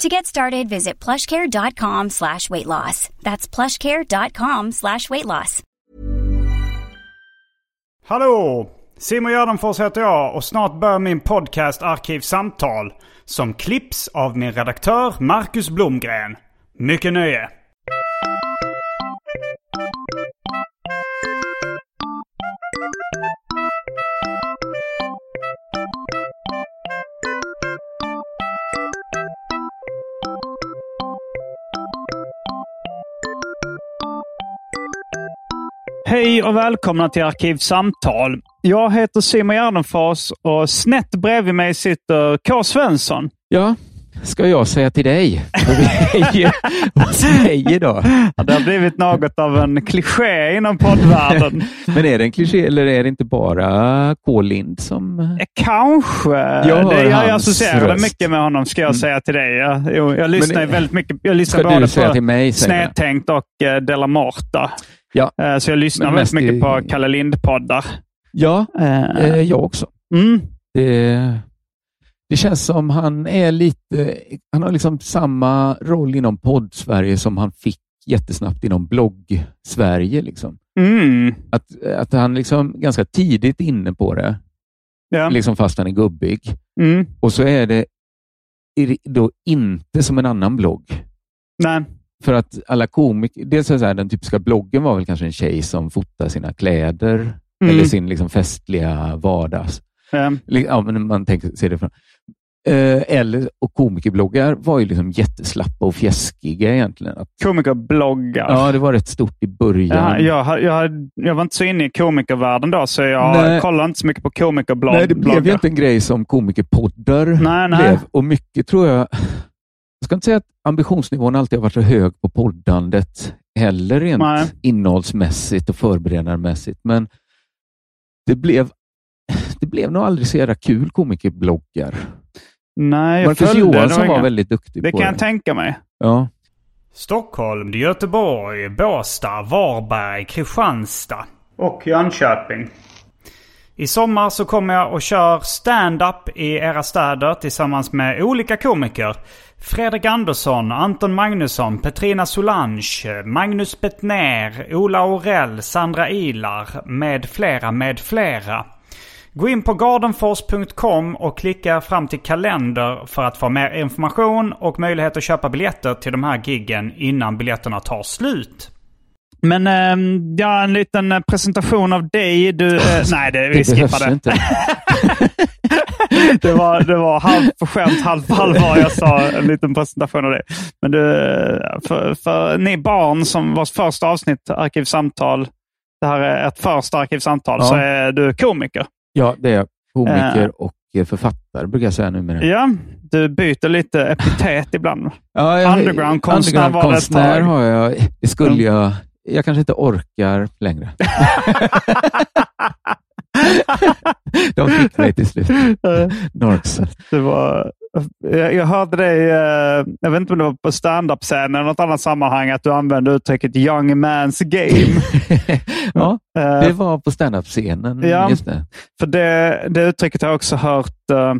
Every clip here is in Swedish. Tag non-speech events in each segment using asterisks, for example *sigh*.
To get started, visit plushcare.com slash weight loss. That's plushcare.com slash weight loss. Hallå! Simon Gärdenfors heter jag och snart börjar min podcast Arkivsamtal som klipps av min redaktör Marcus Blomgren. Mycket nöje! Hej och välkomna till Arkivsamtal. Jag heter Simon Gärdenfors och snett bredvid mig sitter K. Svensson. Ja, ska jag säga till dig? Vad säger då? Ja, det har blivit något av en kliché inom poddvärlden. *laughs* Men är det en kliché eller är det inte bara K. Lind som... Eh, Kanske. Jag det, jag hans associerar röst. mycket med honom, ska jag Mm. säga till dig. Jag, jag lyssnar Men- väldigt mycket. Jag lyssnar både på mig? jag. Snedtänkt och eh, Della Morta. Ja. Eh, Så jag lyssnar väldigt mycket i- på Kalle Lind-poddar. Ja, eh, jag också. Mm. Det, det känns som han är lite... Han har liksom samma roll inom podd-Sverige som han fick jättesnabbt inom blogg-Sverige. Liksom. Mm. Att, att han liksom ganska tidigt inne på det, Ja. liksom fast han är gubbig. Mm. Och så är det är det då inte som en annan blogg. Nej. För att alla komiker, dels är det så här, den typiska bloggen var väl kanske en tjej som fotar sina kläder Mm. eller sin liksom festliga vardags. Li- Ja, men man tänker sig det från. Eh, eller, och komikerbloggar var ju liksom jätteslappa och fjäskiga egentligen. Att, Komikerbloggar. ja, det var rätt stort i början. Ja, jag, jag, jag var inte så inne i komikervärlden då, så jag Nej. kollade inte så mycket på komikerbloggar. Nej, det blev ju inte en grej som komikerpoddar Nej, nej. blev. Och mycket tror jag... Jag ska inte säga att ambitionsnivån alltid har varit så hög på poddandet heller rent Nej. innehållsmässigt och förberedandemässigt, men det blev, det blev nog aldrig så jävla kul komikerbloggar. Nej, jag Marcus följde. det Johansson var inga- väldigt duktig Det på kan det. jag tänka mig. Ja. Stockholm, Göteborg, Båstad, Varberg, Kristianstad och Jönköping. I sommar så kommer jag och kör stand-up i era städer tillsammans med olika komiker. Fredrik Andersson, Anton Magnusson, Petrina Solange, Magnus Bettner, Ola Orell, Sandra Ilar med flera, med flera. Gå in på gardenfors.com och klicka fram till kalender för att få mer information och möjlighet att köpa biljetter till de här giggen innan biljetterna tar slut. Men ehm, ja, en liten eh, presentation av dig. Du, eh, *laughs* nej, det, vi Det skippar det. inte. *laughs* *laughs* det var, det var halv på skämt, halv på allvar. Jag sa en liten presentation av det. Men du, för, för ni barn som vars första avsnitt, Arkivsamtal, det här är ett första Arkivsamtal, Ja. så är du komiker. Ja, det är jag. Komiker Eh. och författare brukar jag säga numera. Ja, du byter lite epitet ibland. Ja, jag- Underground-konstnär var det ett tag. har jag. Det skulle jag... Jag kanske inte orkar längre. *laughs* *laughs* *laughs* De fick mig till slut. *laughs* Norks. Det var, jag, jag hörde dig, eh, jag vet inte om det var på standup-scenen eller något annat sammanhang, att du använde uttrycket young man's game. *laughs* ja, Eh, det var på standup-scenen. Ja. Det. För det, det uttrycket har jag också hört uh,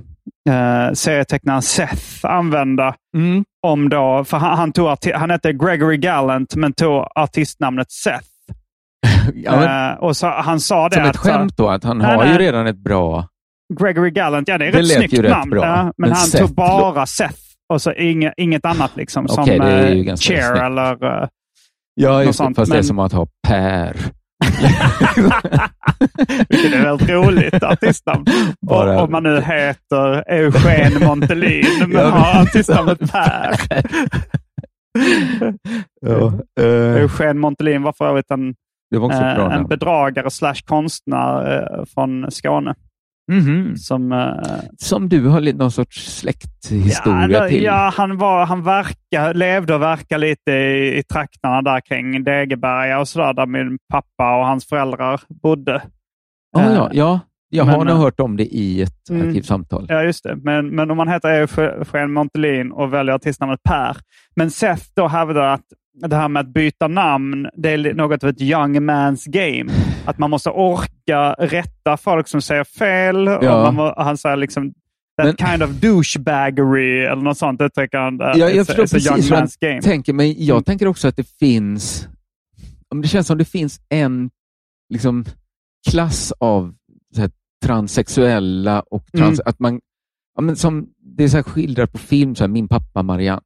uh, serietecknaren Seth använda. Mm. Om då, för han, han, tog han hette Gregory Gallant men tog artistnamnet Seth. *laughs* Ja, men, Eh, och så, han sa det som ett att, så- skämt då, att han Nej, har nej. ju redan ett bra... Gregory Gallant, ja det är Det rätt snyggt ju rätt namn. bra. Ja, men, Men han Seth tog bara Seth och så inget, inget annat liksom. Som eh, ganska Cher snyggt. eller... eh, Ja, just sånt, fast det är men- som att ha Per. *laughs* Vilket är väldigt roligt artistnamn. Bara... Om man nu heter Eugen Montelin *laughs* men har artistnamnet Per. ja, uh... Eugen Montelin var för övrigt en, uh, en bedragare slash konstnär uh, från Skåne. Mm -hmm. som, uh, som du har någon sorts släkthistoria ja, till? Ja, han, var, han verka, levde och verkade lite i, i trakterna där kring Degeberga och sådär, där min pappa och hans föräldrar bodde. Ah, uh, ja, ja, jag har nog hört om det i ett mm, arkivsamtal. Ja, just det. Men, men om man heter Eugen Montelin och väljer artistnamnet Per. Men Seth då hävdar att det här med att byta namn, det är något av ett young man's game. Att man måste orka rätta folk som säger fel. Ja. Och man, han säger liksom that men, kind of douchebaggery eller något sånt uttrycker han. Ja, jag förstår precis young man's game. tänker, men jag mm. tänker också att det finns, det känns som det finns en liksom, klass av här, transsexuella och trans, mm. att man, ja, men som det är så skildrat på film, så här, min pappa Marianne.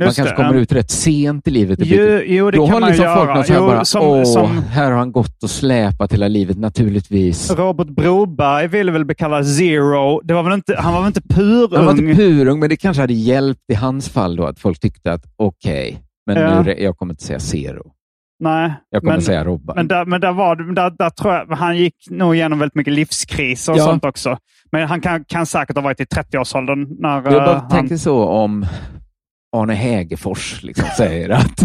Just man kanske det, kommer ut rätt sent i livet. Jo, jo, det Då kan har man liksom göra. folk någon jo, bara, som, åh, som... här har han gått och släpat hela livet naturligtvis. Robert Broberg ville väl bli kallad Zero. Det var väl inte, han var väl inte purung? Han var inte purung, men det kanske hade hjälpt i hans fall då att folk tyckte att okej, okay, men ja. nu, jag kommer inte säga Zero. Nej, jag kommer men, säga Robban. Men, där, men där, var, där, där tror jag, han gick nog igenom väldigt mycket livskriser och ja. sånt också. Men han kan, kan säkert ha varit i 30-årsåldern. När, jag bara uh, tänker så om Arne Hägerfors liksom säger att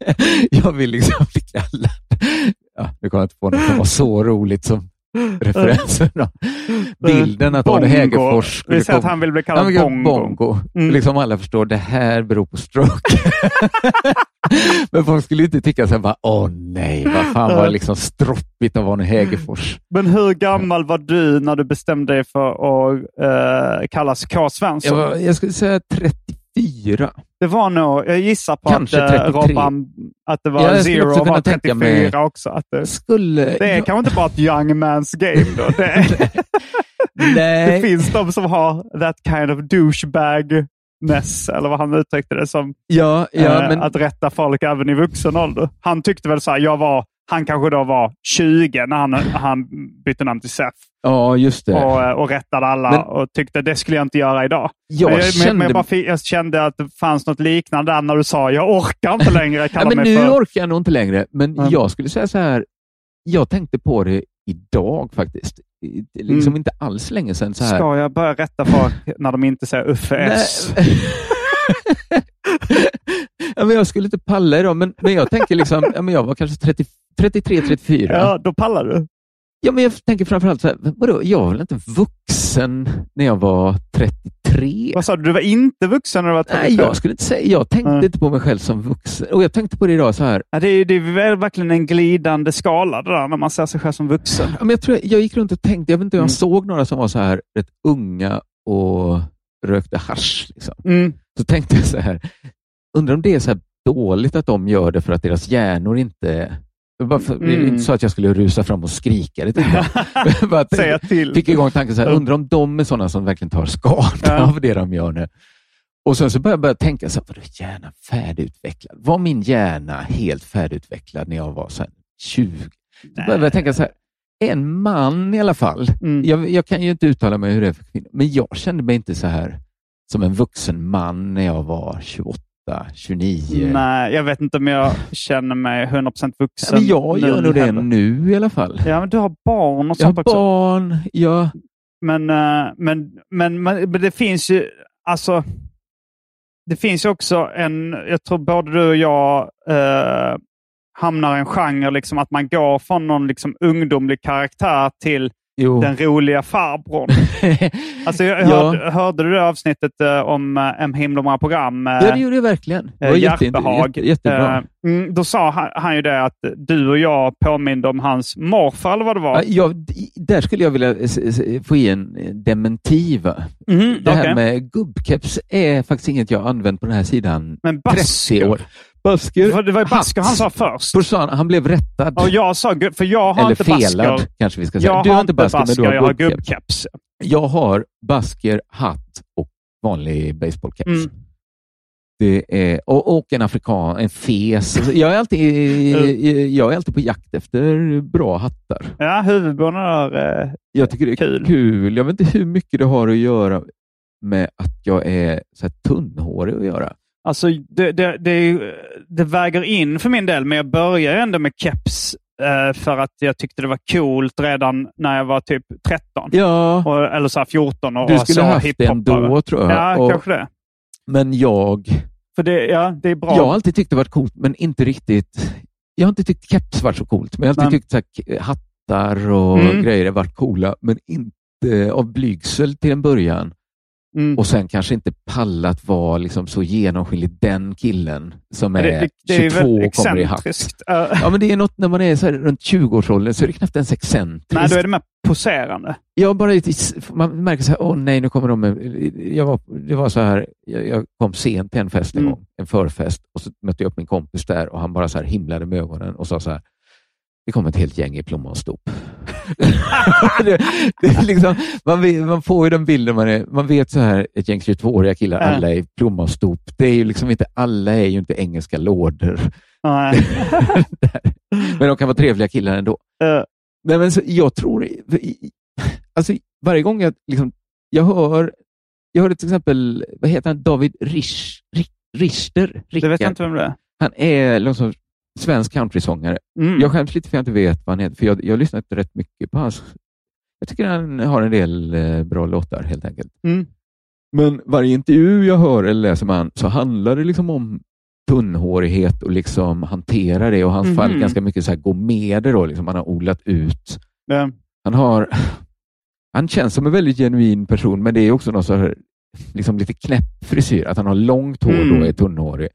*laughs* jag vill liksom bli kallad. Ja, nu kommer jag inte på något som var så roligt som referensen. Bilden att Arne Hägerfors Vi säger att han vill bli kallad ja, Bongo. bongo. Mm. Liksom alla förstår, det här beror på stroke. *laughs* men folk skulle inte tycka så här, åh nej, vad fan var det liksom stroppigt av Arne Hägerfors. Men hur gammal var du när du bestämde dig för att uh, kallas K. Svensson? Jag, var, jag skulle säga 30 34. Det var nog, jag gissar på kanske att, 33. Robban, att det var ja, Zero också var 34 mig, också. Att det, skulle, det är jag, kanske inte bara ett young man's game. Då. Det, *laughs* Nej. det finns de som har that kind of douchebag Ness, eller vad han uttryckte det som. Ja, ja, eh, men... Att rätta folk även i vuxen ålder. Han tyckte väl så här, jag var han kanske då var 20 när han, han bytte namn till Seth. Ja, just det. Och, eh, och rättade alla men, och tyckte det skulle jag inte göra idag. Jag, men jag, kände... men jag, bara, jag kände att det fanns något liknande där när du sa jag orkar inte längre. *laughs* ja, men nu för... orkar jag nog inte längre, men mm. jag skulle säga så här. Jag tänkte på det idag faktiskt. Liksom mm. inte alls länge sedan. Så här. Ska jag börja rätta folk när de inte säger Uffe S? *laughs* ja, men jag skulle inte palla idag, men, men jag tänker liksom, ja, men jag var kanske 30, 33, 34. Ja, då pallar du. Ja, men jag tänker framförallt så här, vadå, jag var väl inte vuxen när jag var 33? Vad sa du? Du var inte vuxen när du var 33? Nej, jag skulle inte säga. Jag tänkte mm. inte på mig själv som vuxen. Och jag tänkte på det idag så här. Ja, det, är, det är verkligen en glidande skala det där, när man ser sig själv som vuxen. Ja, men jag, tror jag, jag gick runt och tänkte, jag vet inte om jag mm. såg några som var så här rätt unga och rökte hash. Liksom. Mm. Så tänkte jag så här, undrar om det är så dåligt att de gör det för att deras hjärnor inte bara mm. Inte så att jag skulle rusa fram och skrika *laughs* *laughs* det dem. Säga till. Fick igång tanken, så här, undrar om de är sådana som verkligen tar skada av det de gör nu. Och sen så började jag börja tänka, så här, vadå hjärnan färdigutvecklad? Var min hjärna helt färdigutvecklad när jag var så 20? Så började jag tänka så här, en man i alla fall. Mm. Jag, jag, kan ju inte uttala mig hur det är för kvinnor, men jag kände mig inte så här som en vuxen man när jag var 28 29? Nej, jag vet inte om jag känner mig 100% vuxen. Ja, men jag gör nog det nu i alla fall. Ja, men du har barn och sånt jag har barn, ja. Men, uh, men, men, men, men, det finns ju, alltså, det finns också en, jag tror både du och jag uh, hamnar i en genre, liksom att man går från någon liksom ungdomlig karaktär till Jo. Den roliga farbrorn. *laughs* alltså, jag hörde, ja. hörde du det avsnittet uh, om En himla många program? Uh, ja, det gjorde jag verkligen. Det var. Jätte, jättebra. Mm, då sa han, han, ju det att du och jag påminde om hans morfar, eller vad det var. Ja, där skulle jag vilja få i en dementi. Mm, det här med gubbkeps är faktiskt inget jag använt på den här sidan Men 30 år. Basker. Det var ju basker han sa först. först sa han, han blev rättad. Och jag sa, för jag har Eller inte felad, basker. kanske vi ska säga. Jag du har inte basker, basker men du har, jag har gubbkeps. Jag har basker, hatt och vanlig baseballkeps. Mm. det är, och, och en afrikan, en fes. Jag är, alltid, *laughs* jag är alltid på jakt efter bra hattar. Ja, huvudbonader är eh, Jag tycker det är kul. kul. Jag vet inte hur mycket det har att göra med att jag är så här tunnhårig att göra. Alltså, det, det, det, det väger in för min del, men jag börjar ändå med keps eh, för att jag tyckte det var coolt redan när jag var typ 13. Ja. Och, eller så 14 och Du skulle haft den då, tror jag. Ja, och, kanske det. Men jag... För det, ja, det är bra. Jag har alltid tyckt det varit coolt, men inte riktigt... Jag har inte tyckt keps varit så coolt, men jag har alltid men... tyckt så hattar och mm. grejer varit coola, men inte av blygsel till en början. Mm. Och sen kanske inte pallat vara liksom så genomskinlig den killen som är det, det, det 22 och kommer i hatt. Uh. Ja, men det är något när man är så runt 20-årsåldern så är det knappt ens excentriskt. Nej, då är det mer poserande. Ja, bara man märker så här, åh nej, nu kommer de med... Jag var, det var så här, jag, jag kom sent till en fest en mm. gång, en förfest, och så mötte jag upp min kompis där och han bara så här himlade med ögonen och sa så här, det kom ett helt gäng i plommonstop. *laughs* det, det liksom, man, man, får ju den bilden, man, är, man vet så här, ett gäng 22-åriga killar, äh. alla är i plommonstop. Det är ju liksom inte, alla är ju inte engelska lådor. *laughs* men de kan vara trevliga killar ändå. Äh. Nej, men så, jag tror, alltså, varje gång jag, liksom, jag hör, jag hörde till exempel, vad heter han, David Risch, Richter? Det vet jag inte vem det är. Han är liksom svensk countrysångare. Mm. Jag skäms lite för att jag inte vet vad han heter, för jag, jag har lyssnat rätt mycket på hans... Jag tycker han har en del eh, bra låtar helt enkelt. Mm. Men varje intervju jag hör eller läser med honom så handlar det liksom om tunnhårighet och liksom hantera det och hans mm. fall ganska mycket så här gå med det. Då, liksom han har odlat ut. Ja. Han, har, *sighs* han känns som en väldigt genuin person, men det är också någon så här, liksom lite knäpp frisyr. Att han har långt hår mm. och är tunnhårig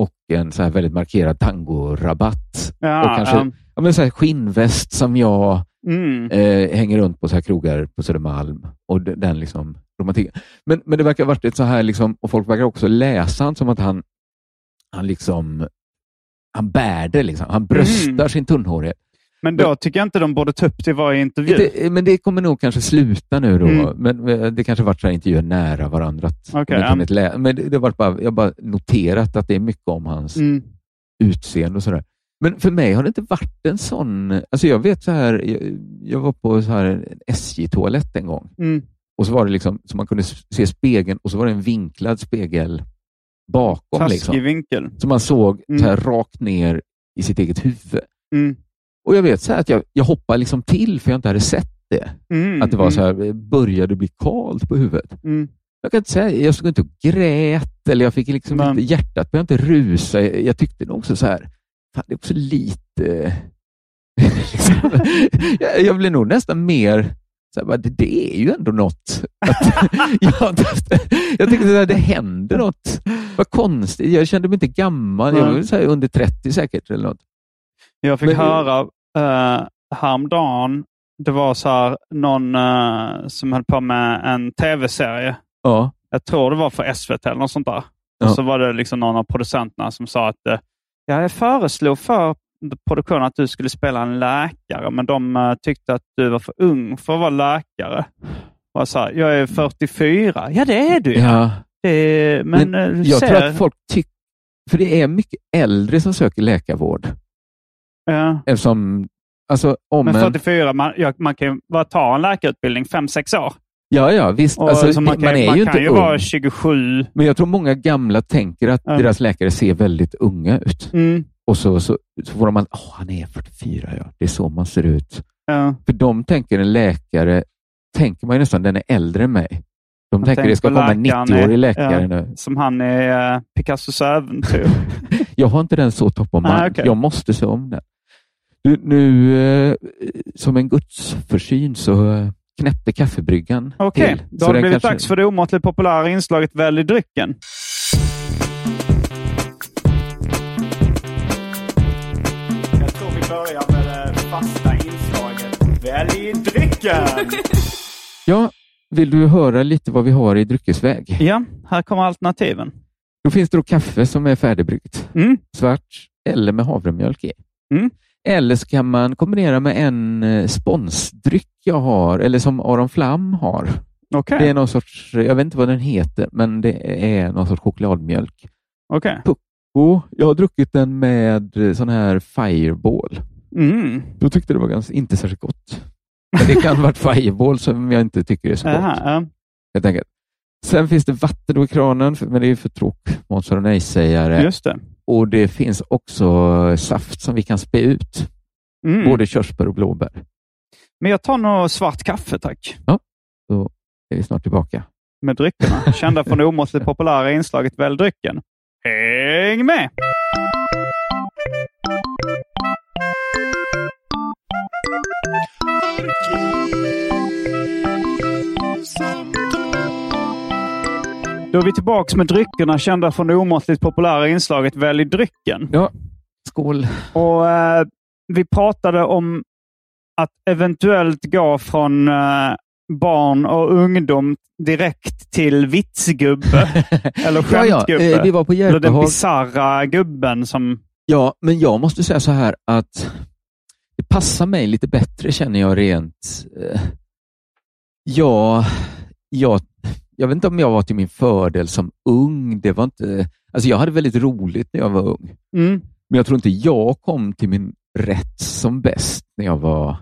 och en så här väldigt markerad tangorabatt. Ja, och kanske um... ja, men så här skinnväst som jag mm. eh, hänger runt på så här krogar på Södermalm. Och den liksom romantiken. Men, men det verkar ha varit ett så här, liksom, och folk verkar också läsa han som att han, han liksom han bär det, liksom. han bröstar mm. sin tunnhårighet. Men då tycker jag inte de borde ta upp det i varje intervju. Det, men det kommer nog kanske sluta nu då. Mm. Men eh, det kanske varit så intervjuer nära varandra. Okay, um. men det, det var bara, jag har bara noterat att det är mycket om hans mm. utseende och sådär. Men för mig har det inte varit en sån... Alltså jag vet så här, jag, jag var på så här en SJ-toalett en gång. Mm. Och så var det liksom, så man kunde se spegeln och så var det en vinklad spegel bakom. Taskig liksom. vinkel. Så man såg så här mm. rakt ner i sitt eget huvud. Mm. Och jag vet så att jag, jag hoppade liksom till för jag inte hade sett det. Mm, att det var mm. så här, började bli kalt på huvudet. Mm. Jag kan inte säga, jag stod inte och grät eller jag fick liksom Men. inte, hjärtat började inte rusa. Jag, jag tyckte nog också så här, fan, det är också lite... *laughs* liksom, jag, jag blev nog nästan mer så här, det, det, är ju ändå något. Att, *laughs* jag, jag tyckte att det händer något. Vad konstigt. Jag kände mig inte gammal. Jag var under 30 säkert. eller något. Jag fick Men, höra uh, häromdagen, det var så här, någon uh, som höll på med en tv-serie. Ja. Jag tror det var för SVT eller något sånt där. Ja. Och så var det liksom någon av producenterna som sa att uh, jag föreslog för produktionen att du skulle spela en läkare, men de uh, tyckte att du var för ung för att vara läkare. Och så här, jag är 44. Ja, det är du. Ja. Det, men, men jag ser... tror att folk tycker, för det är mycket äldre som söker läkarvård. Ja. Eftersom, alltså, om Men 44, man, ja, man kan ju bara ta en läkarutbildning 5-6 år. Ja, ja, visst. Alltså, man, kan, man är man ju kan inte ju ung. vara 27. Men jag tror många gamla tänker att ja. deras läkare ser väldigt unga ut. Mm. Och så, så, så får att oh, han är 44, ja. det är så man ser ut. Ja. För de tänker en läkare, tänker man ju nästan, den är äldre än mig. De tänker det ska komma en 90-årig läkare ja, nu. Som han är uh, Picassos äventyr. *laughs* jag har inte den så top of mind. Ah, okay. Jag måste se om den. Du, nu, eh, som en gudsförsyn så eh, knäppte kaffebryggan Okej, okay. då har det blivit kanske... dags för det omåttligt populära inslaget Välj drycken. Jag tror vi börjar med det fasta inslaget Välj drycken. *laughs* ja, vill du höra lite vad vi har i dryckesväg? Ja, här kommer alternativen. Då finns det då kaffe som är färdigbryggt. Mm. Svart eller med havremjölk i. Mm. Eller så kan man kombinera med en eh, sponsdryck jag har, eller som Aron Flam har. Okay. Det är någon sorts, jag vet inte vad den heter, men det är någon sorts chokladmjölk. Okay. Pucko, jag har druckit den med sån här Fireball. Mm. Då tyckte det var ganska, inte särskilt gott. Men det kan ha varit Fireball som jag inte tycker är så gott. Helt enkelt. Sen finns det vatten i kranen, men det är för tråkmånsar och nej-sägare. Just det. Och det finns också saft som vi kan spä ut. Mm. Både körsbär och blåbär. Men jag tar nog svart kaffe, tack. Ja, då är vi snart tillbaka. Med dryckerna, kända från det omåttligt populära inslaget Välj drycken. Häng med! Då är vi tillbaka med dryckerna kända från det omåttligt populära inslaget Välj drycken. Ja, skål. Och eh, Vi pratade om att eventuellt gå från eh, barn och ungdom direkt till vitsgubbe. *laughs* eller skämtgubbe. Ja, ja. Vi var på eller den bisarra gubben som... Ja, men jag måste säga så här att det passar mig lite bättre känner jag rent. Eh, ja, jag, jag vet inte om jag var till min fördel som ung. Det var inte, alltså jag hade väldigt roligt när jag var ung. Mm. Men jag tror inte jag kom till min rätt som bäst när jag var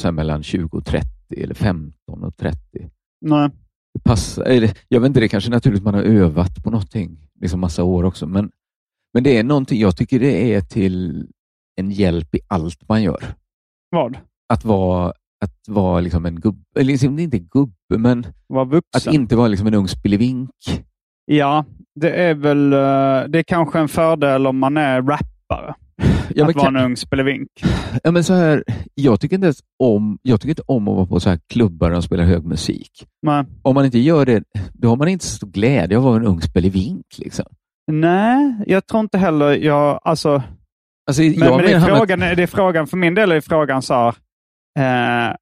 så mellan 20 och 30 eller 15 och 30. Nej. Det passar, jag vet inte, det är kanske naturligt man har övat på någonting liksom massa år också, men, men det är någonting, jag tycker det är till en hjälp i allt man gör. Vad? Att vara, att vara liksom en gubbe, eller liksom, inte gubbe, men att inte vara liksom en ung spillevink. Ja, det är väl eh, det är kanske en fördel om man är rappare. Ja, att vara kan... en ung spelevink. Ja, men så här, jag, tycker inte om, jag tycker inte om att vara på så här klubbar och spela hög musik. Nej. Om man inte gör det, då har man inte så stor glädje av att vara en ung spelevink. Liksom. Nej, jag tror inte heller jag... Alltså, alltså, men, men det, är frågan, att... det är frågan, för min del är frågan så här, eh,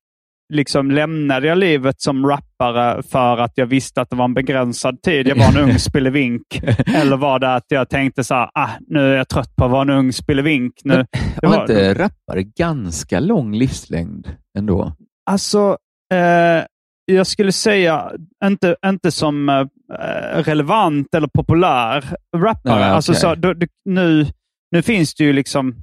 liksom lämnade jag livet som rappare för att jag visste att det var en begränsad tid. Jag var en ung *laughs* spelevink. Eller var det att jag tänkte så här, ah, nu är jag trött på att vara en ung spelevink. Nu, Men, var inte rappare ganska lång livslängd ändå? Alltså, eh, jag skulle säga inte, inte som eh, relevant eller populär rappare. Nej, alltså, så, då, nu, nu finns det ju liksom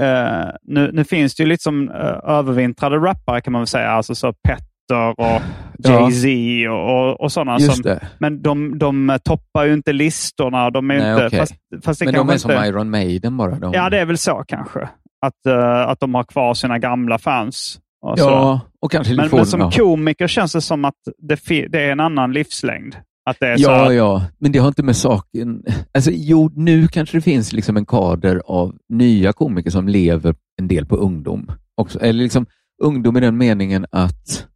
Uh, nu, nu, finns det ju liksom uh, övervintrade rappare kan man väl säga. Alltså så Petter och Jay-Z och, och, och sådana. Som, men de, de toppar ju inte listorna. De är Nej, inte, okay. fast, fast men de är som Iron Maiden bara? De... Ja, det är väl så kanske. Att, uh, att de har kvar sina gamla fans. Och ja, och kanske men, men som komiker känns det som att det, det är en annan livslängd. Att det är ja, så ja, men det har inte med saken... Alltså, jo, nu kanske det finns liksom en kader av nya komiker som lever en del på ungdom. Också. Eller liksom ungdom i den meningen att,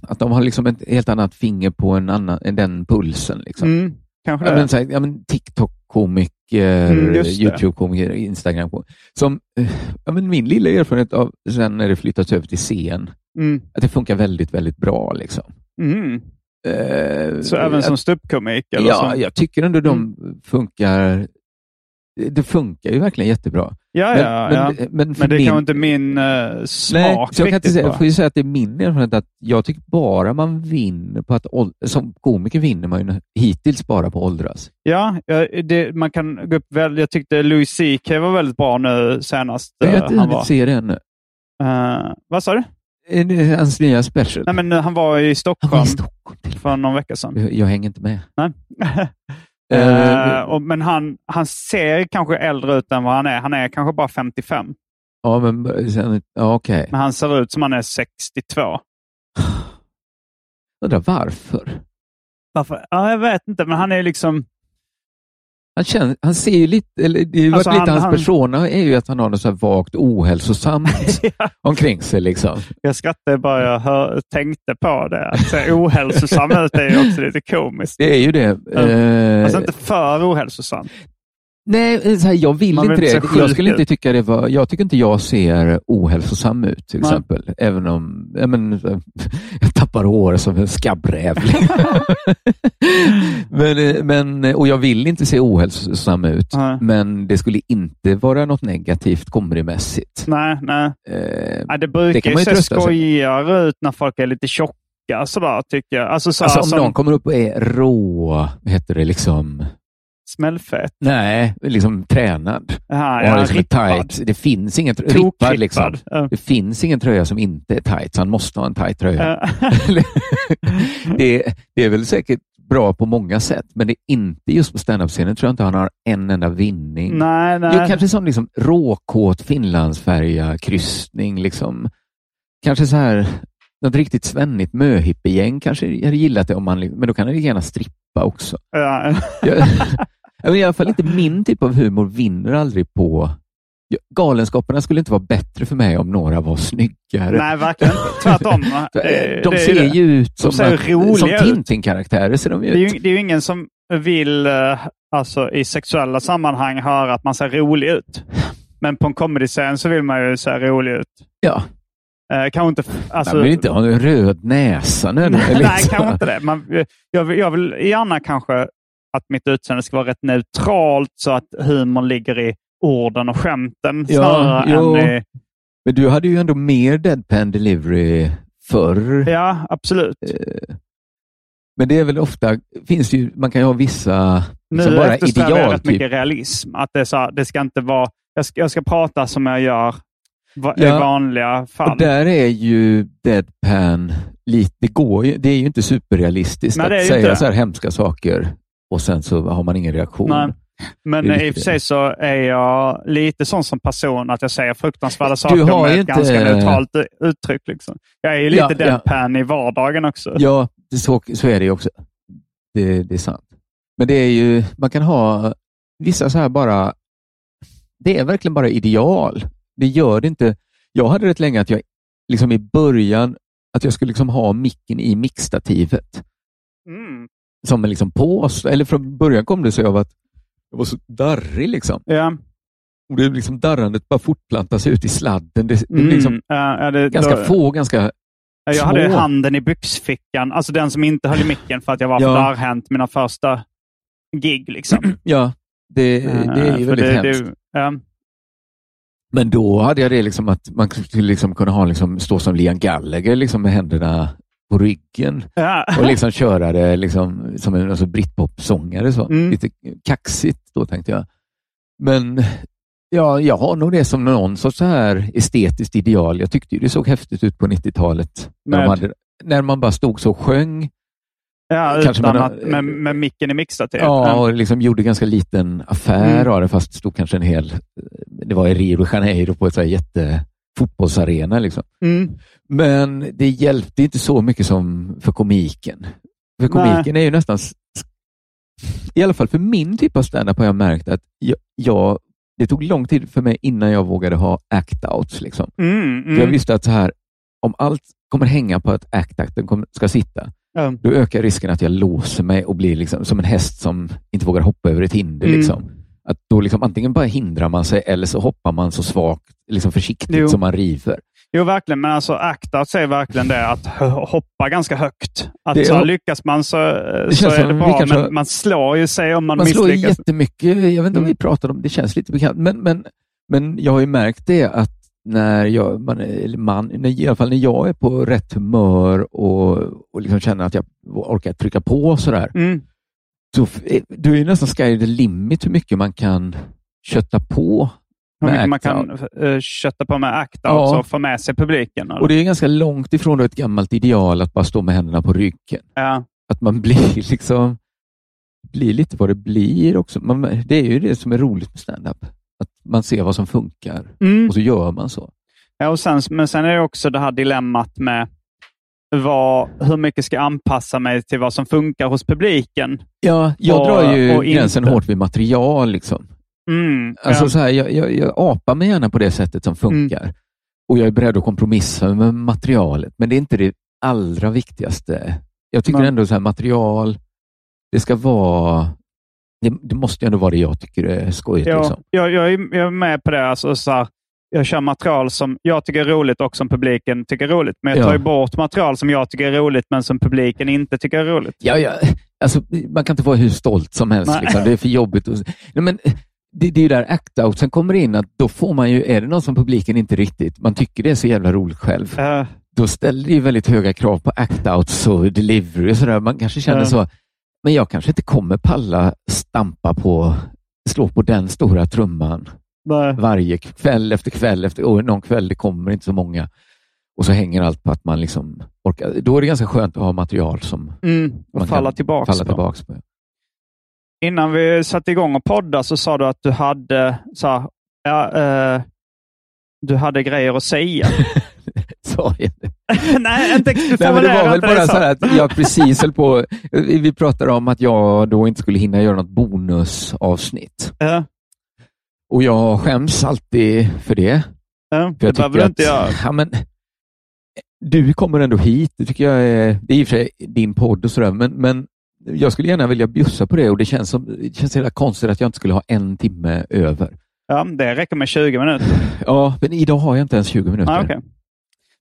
att de har liksom ett helt annat finger på en annan, den pulsen. Liksom. Mm, kanske ja, men, så här, ja, men TikTok-komiker, mm, YouTube-komiker, Instagram-komiker. Som, ja, men min lilla erfarenhet av sen när det flyttats över till scen, mm. att det funkar väldigt, väldigt bra. Liksom. Mm. Eh, så även som ståuppkomik? Ja, som... jag tycker ändå de mm. funkar. Det funkar ju verkligen jättebra. Ja, men, ja, men, ja. men, men det är min... kanske inte min uh, smak. Nej, så jag, kan inte säga, jag får ju säga att det är min erfarenhet att jag tycker bara man vinner på att som komiker vinner man ju hittills bara på att åldras. Ja, det, man kan gå upp väl. Jag tyckte Louis CK var väldigt bra nu senast. Jag har inte hunnit se det ännu. Uh, vad sa du? Hans nya special? Nej, men han var i Stockholm, var i Stockholm för någon vecka sedan. Jag, jag hänger inte med. Nej. uh, *laughs* och, men han, han ser kanske äldre ut än vad han är. Han är kanske bara 55. Ja, men sen, ja, okay. Men han ser ut som han är 62. *sighs* Undrar varför? Varför? Ja, jag vet inte, men han är liksom... Han, känner, han ser ju lite, eller det är alltså lite han, hans han, persona är ju att han har något så här vagt ohälsosamt *laughs* ja. omkring sig. Liksom. Jag skrattade bara jag hör, tänkte på det. Att se ohälsosam ut är ju också lite komiskt. Det är ju det. Alltså inte för ohälsosam. Nej, så här, jag vill Man inte det. Jag skulle inte tycka det var... Jag tycker inte jag ser ohälsosam ut till Nej. exempel. Även om jag, men, *laughs* jag tappar hår som en skabbräv. *laughs* men, men, och jag vill inte se ohälsosam ut. Nej. Men det skulle inte vara något negativt komedimässigt. Nej, nej. Eh, det brukar det ju se skojigare ut när folk är lite tjocka sådär, tycker jag. Alltså, så alltså om som... någon kommer upp och är rå, heter det liksom Smällfet? Nej, liksom tränad. Aha, ja, liksom tight. Det finns ingen rippad, liksom. Det finns ingen tröja som inte är tight, så han måste ha en tight tröja. *laughs* det, det är väl säkert bra på många sätt, men det är inte just på standup-scenen tror jag inte han har en enda vinning. Nej, nej. Jo, kanske som liksom råkåt finlandsfärja kryssning. Liksom. Kanske så här, något riktigt svennigt möhippiegäng kanske hade gillat det, om man, men då kan han gärna strippa också. Ja. *laughs* jag, I alla fall inte min typ av humor vinner aldrig på Galenskaperna skulle inte vara bättre för mig om några var snyggare. Nej, verkligen Tvärtom. *laughs* de det ser ju ut som, som Tintin-karaktärer. Ser de ut. Det, är ju, det är ju ingen som vill eh, alltså, i sexuella sammanhang höra att man ser rolig ut. Men på en comedy-scen så vill man ju se rolig ut. Ja. Eh, kanske inte... Alltså, man vill inte ha en röd näsa. *laughs* Nej, nej, kanske inte det. Man, jag, vill, jag vill gärna kanske att mitt utseende ska vara rätt neutralt så att humorn ligger i orden och skämten ja, snarare jo. än i... Men du hade ju ändå mer deadpan delivery förr. Ja, absolut. Eh, men det är väl ofta, finns ju, man kan ju ha vissa nu liksom bara ideal. jag rätt typ. mycket realism. Att det, så, det ska inte vara, jag ska, jag ska prata som jag gör ja, i vanliga fall. Och där är ju deadpan lite, det går ju, det är ju inte superrealistiskt Nej, att säga så här hemska saker och sen så har man ingen reaktion. Nej. Men i och för sig så är jag lite sån som person att jag säger fruktansvärda saker med ett inte... ganska neutralt uttryck. Liksom. Jag är ju lite ja, deadpan ja. i vardagen också. Ja, så, så är det ju också. Det, det är sant. Men det är ju, man kan ha vissa så här bara, det är verkligen bara ideal. Det gör det inte. Jag hade rätt länge att jag liksom i början, att jag skulle liksom ha micken i mixstativet. Mm. Som en liksom pås, eller från början kom det sig av att jag var så darrig liksom. Ja. Och det liksom darrandet bara fortplantade sig ut i sladden. Det, det mm. liksom ja, det, ganska då, få, ganska Jag små. hade handen i byxfickan, alltså den som inte höll i micken för att jag var ja. för darrhänt mina första gig. Liksom. *clears throat* Ja, det, det är ju väldigt det, hemskt. Ja. Men då hade jag det liksom att man skulle liksom kunna ha liksom, stå som Liam Gallagher liksom med händerna på ryggen ja. och liksom köra det liksom, som en alltså, britpop-sångare. Mm. Lite kaxigt då tänkte jag. Men ja, jag har nog det som någon sorts så här estetiskt ideal. Jag tyckte det såg häftigt ut på 90-talet. När, när man bara stod så och sjöng. Ja, Kanske man, att, med, med micken i mixtativ. Ja, och liksom gjorde ganska liten affär mm. av det, fast det stod kanske en hel... Det var i Rio de Janeiro på ett så här jätte fotbollsarena. Liksom. Mm. Men det hjälpte inte så mycket som för komiken. För komiken Nej. är ju nästan... I alla fall för min typ av standup har jag märkt att jag, jag, det tog lång tid för mig innan jag vågade ha act-outs. Liksom. Mm, mm. jag visste att så här, om allt kommer hänga på att act-outen ska sitta, mm. då ökar risken att jag låser mig och blir liksom som en häst som inte vågar hoppa över ett hinder. Mm. Liksom. Att då liksom, antingen bara hindrar man sig eller så hoppar man så svagt, liksom försiktigt jo. som man river. Jo, verkligen. Men alltså act-out är verkligen det att hoppa ganska högt. Att det, så lyckas man så, så är det bra, kanske, men man slår ju sig om man, man misslyckas. Man slår jättemycket. Jag vet inte om vi mm. pratar om det, känns lite bekant. Men, men, men jag har ju märkt det att när jag, man, eller man, när, i alla fall när jag är på rätt humör och, och liksom känner att jag orkar trycka på sådär, mm. så då är det nästan sky the limit hur mycket man kan kötta på hur mycket man kan uh, kötta på med act ja. och få med sig publiken. Eller? Och Det är ganska långt ifrån ett gammalt ideal att bara stå med händerna på ryggen. Ja. Att man *laughs* blir liksom blir lite vad det blir också. Man, det är ju det som är roligt med standup. Att man ser vad som funkar mm. och så gör man så. Ja, och sen, men sen är det också det här dilemmat med vad, hur mycket ska jag anpassa mig till vad som funkar hos publiken? Ja, jag och, drar ju gränsen inte. hårt vid material. Liksom. Mm, alltså, ja. så här, jag, jag, jag apar mig gärna på det sättet som funkar. Mm. Och jag är beredd att kompromissa med materialet, men det är inte det allra viktigaste. Jag tycker men. ändå så här, material, det ska vara det, det, måste ändå vara det jag tycker är skojigt. Ja, liksom. jag, jag, är, jag är med på det. Alltså, så här, jag kör material som jag tycker är roligt och som publiken tycker är roligt. Men jag tar ja. bort material som jag tycker är roligt men som publiken inte tycker är roligt. Ja, ja. Alltså, man kan inte vara hur stolt som helst. Liksom. Det är för jobbigt. Och... Nej, men, det, det är där act-outsen kommer in, att då får man ju, är det något som publiken inte riktigt, man tycker det är så jävla roligt själv, uh. då ställer det ju väldigt höga krav på act-outs och delivery och sådär. Man kanske känner uh. så, men jag kanske inte kommer palla stampa på, slå på den stora trumman Nej. varje kväll efter kväll efter och någon kväll det kommer inte så många och så hänger allt på att man liksom orkar. Då är det ganska skönt att ha material som mm, man falla kan tillbaka falla tillbaks på. Innan vi satte igång och podda så sa du att du hade så här, ja, eh, du hade grejer att säga. *laughs* Sa *laughs* jag? Nej, inte, Nej, men det var väl bara så här att jag precis höll på. Vi pratade om att jag då inte skulle hinna göra något bonusavsnitt. Ja. Och jag skäms alltid för det. Ja, för det behöver du inte göra. Ja, men, du kommer ändå hit. Det tycker jag är, det är i och för sig din podd och sådär, men, men jag skulle gärna vilja bjussa på det och det känns, som, det känns hela konstigt att jag inte skulle ha en timme över. Ja, det räcker med 20 minuter. Ja, men idag har jag inte ens 20 minuter. Ah, okay.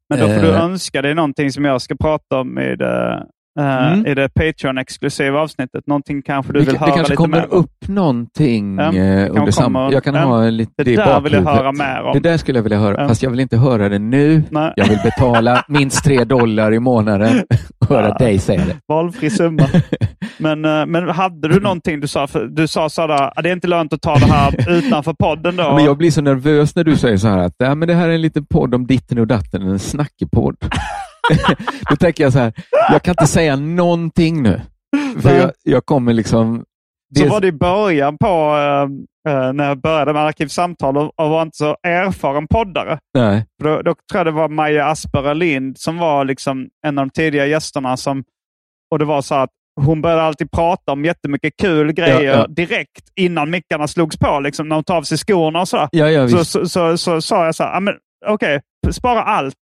Men då får du eh. önska dig någonting som jag ska prata om i det, uh, mm. i det Patreon-exklusiva avsnittet. Någonting kanske du det, vill höra lite mer Det kanske kommer upp någonting ja, uh, under samma... Jag kan ja, ha lite det, det där vill jag höra mer om. Det där skulle jag vilja höra, ja. fast jag vill inte höra det nu. Nej. Jag vill betala *laughs* minst tre dollar i månaden och höra ja. dig säga det. Valfri summa. Men, uh, men hade du någonting du sa? För du sa sådär, det är inte lönt att ta det här utanför podden då? Men jag blir så nervös när du säger så här att men det här är en liten podd om ditten och datten, en snackepodd. *laughs* Då tänker jag så här, jag kan inte säga någonting nu. För jag, jag kommer liksom... Så var det i början på uh, när jag började med Arkivsamtal och, och var inte så erfaren poddare. Nej. Då, då tror jag det var Maja Asperger Lind som var liksom en av de tidiga gästerna. Som, och det var så att hon började alltid prata om jättemycket kul grejer ja, ja. direkt innan mickarna slogs på. Liksom, när hon tog av sig skorna och så. Ja, ja, så, så, så, så, sa jag så här, okej, okay, spara allt.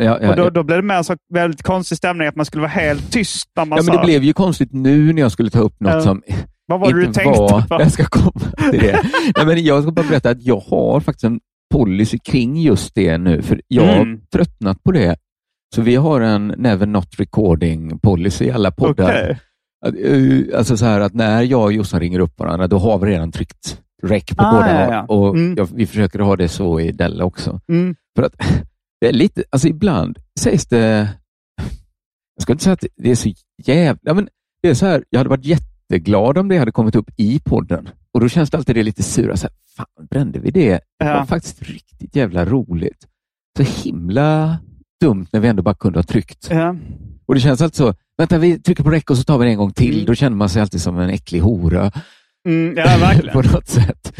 Ja, ja, och då, då blev det mer så väldigt konstig stämning, att man skulle vara helt tyst. När man ja, men det blev ju konstigt nu när jag skulle ta upp något uh, som vad var det du tänkte var... På? *laughs* Jag ska komma till det. Nej, men jag ska bara berätta att jag har faktiskt en policy kring just det nu, för jag har mm. tröttnat på det. Så vi har en never not recording policy i alla poddar. Okay. Eh, alltså så här att när jag och Jossan ringer upp varandra, då har vi redan tryckt rec på ah, båda. Ja, ja. Och mm. jag, vi försöker ha det så i Della också. Mm. För att det är lite, alltså ibland sägs det, jag ska inte säga att det är så jävla, men det är så här, jag hade varit jätteglad om det hade kommit upp i podden och då känns det alltid det lite sura, så här, fan brände vi det? Det var faktiskt riktigt jävla roligt. Så himla dumt när vi ändå bara kunde ha tryckt. Ja. Och det känns alltid så, vänta vi trycker på räck och så tar vi det en gång till. Mm. Då känner man sig alltid som en äcklig hora. Mm, ja, verkligen. *laughs* på något sätt.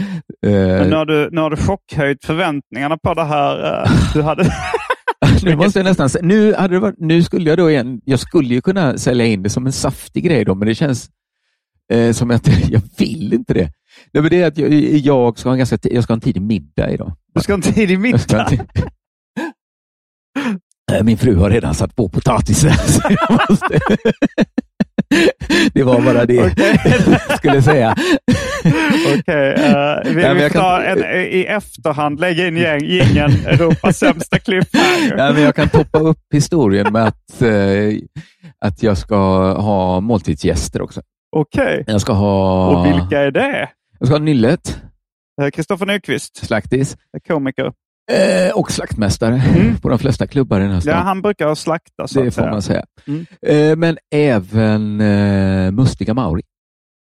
Men nu har, du, nu har du chockhöjt förväntningarna på det här. Uh, *laughs* du hade... *laughs* nu måste jag nästan nu, hade det varit, nu skulle jag då igen, jag skulle ju kunna sälja in det som en saftig grej då, men det känns eh, som att jag vill inte det. Nej, men det är att jag, jag, ska ha en ganska, jag ska ha en tidig middag idag. Du ska ha en tidig middag? Min fru har redan satt på potatisen. *laughs* Det var bara det okay. jag skulle säga. Okej, okay, uh, eh, vi, ja, vi kan... en, i efterhand lägga in gängen Europas sämsta cliffhanger. Ja, men jag kan toppa upp historien med att, uh, att jag ska ha måltidsgäster också. Okej. Okay. Jag ska ha... Och vilka är det? Jag ska ha Nyllet. Eh, Kristoffer Nyqvist. Slaktis. Komiker. Eh, och slaktmästare mm. på de flesta klubbar i den här staden. Ja, han brukar slakta. Så det får man säga. Mm. Eh, men även eh, Mustiga Mauri.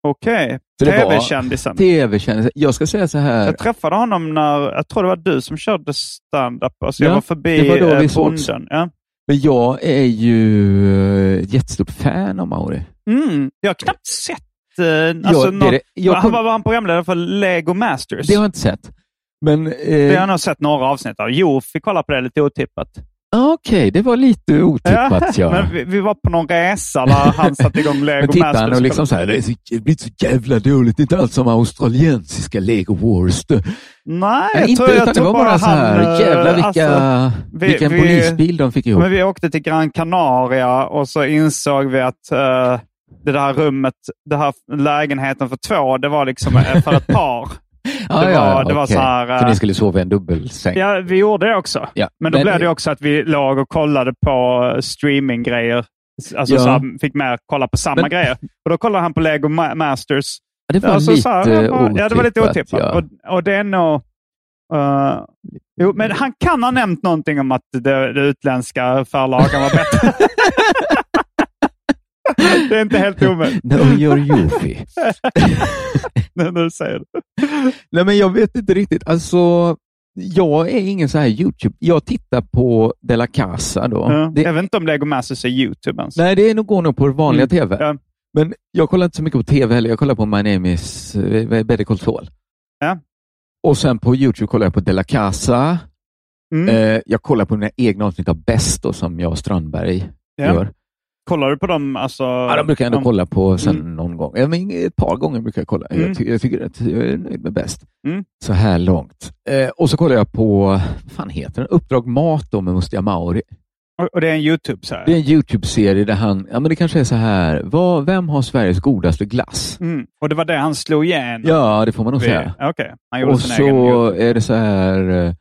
Okej, okay. tv-kändisen. TV-kändisen. Jag ska säga så här. Jag träffade honom när, jag tror det var du som körde stand-up. Alltså ja, jag var förbi det var då vi eh, bonden. Ja. Men jag är ju ett jättestort fan av Mauri. Mm. Jag har knappt sett eh, alltså, ja, något, det, jag kom... Han var han programledare för Lego Masters? Det har jag inte sett. Men, eh... Det har jag nog sett några avsnitt av. Jo, fick kolla på det lite otippat. Okej, okay, det var lite otippat. *laughs* Ja. Men vi, vi, var på någon resa där han satte igång Lego Men tittade han och liksom så här, det är blivit så jävla dåligt. Det är inte alls som australiensiska Lego Wars. Nej, jag inte, tror, jag utan det var bara så här, han, jävlar vilka, alltså, vi, vilken vi, polisbil de fick ihop. Men vi åkte till Gran Canaria och så insåg vi att uh, det där rummet, den här lägenheten för två, det var liksom för ett par. *laughs* Ah, det var, ja, det var så här, så ni skulle sova i en dubbelsäng? Ja, vi gjorde det också. Ja, men då men, blev det också att vi låg och kollade på streaminggrejer. Alltså ja. så fick med kolla på samma men, grejer. Och då kollade han på Lego Masters. Det var alltså, lite här, otippat. Ja, det var lite otippat. Ja. Och, och det är nog... Uh, jo, men han kan ha nämnt någonting om att det, det utländska förlagen var bättre. *laughs* det är inte helt omöjligt. *laughs* No, you're Yuffie. *laughs* när du säger det. Nej, men jag vet inte riktigt. Alltså, jag är ingen så här YouTube. Jag tittar på De La Casa. Då. Ja. Det... Jag vet inte om Lego Masters är YouTube ens. Nej, det är nog, går nog på vanliga mm. tv. Ja. Men jag kollar inte så mycket på tv heller. Jag kollar på My Name is uh, Better Call Saul. Ja. Och sen på YouTube kollar jag på De La Casa. Mm. Eh, jag kollar på mina egna avsnitt av Bäst som jag och Strandberg ja. gör. Kollar du på dem? Alltså, ja, de brukar jag ändå om... kolla på sen mm. någon gång. Ja, men ett par gånger brukar jag kolla. Mm. Jag, ty jag, tycker att jag är nöjd med Bäst. Mm. Så här långt. Eh, och så kollar jag på, vad fan heter den? Uppdrag Mat då med Mustiga Mauri. Och det är en YouTube så här. Det är en YouTube-serie där han, ja men det kanske är så här, vad, vem har Sveriges godaste glass? Mm. Och det var det han slog igenom? Ja, det får man nog säga. Okay. Och så är det så här, Eh,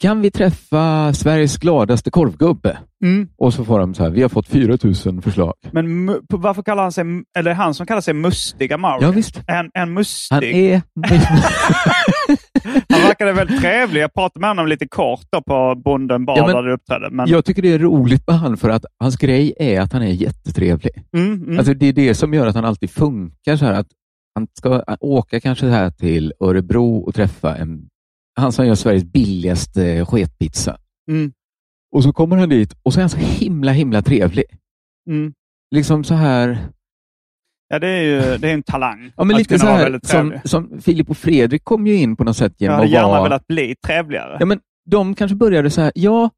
kan vi träffa Sveriges gladaste korvgubbe? Mm. Och så får de så här, vi har fått 4000 förslag. Men varför kallar han sig, eller han som kallar sig Mustiga Mauri? Ja, visst. En, en mustig? Han är *laughs* Han verkade väldigt trevlig. Jag pratade med honom lite kort på Bonden bar ja, där du uppträdde. Men... Jag tycker det är roligt med honom för att hans grej är att han är jättetrevlig. Mm, mm. Alltså det är det som gör att han alltid funkar så här. Att han ska åka kanske här till Örebro och träffa en han som gör Sveriges billigaste sketpizza. Mm. Och så kommer han dit och så är han så himla, himla trevlig. Mm. Liksom så här... Ja, det är ju det är en talang. Ja, men lite så här som, som Filip och Fredrik kom ju in på något sätt genom Jag hade gärna vara... velat bli trevligare. Ja, men de kanske började så här, ja,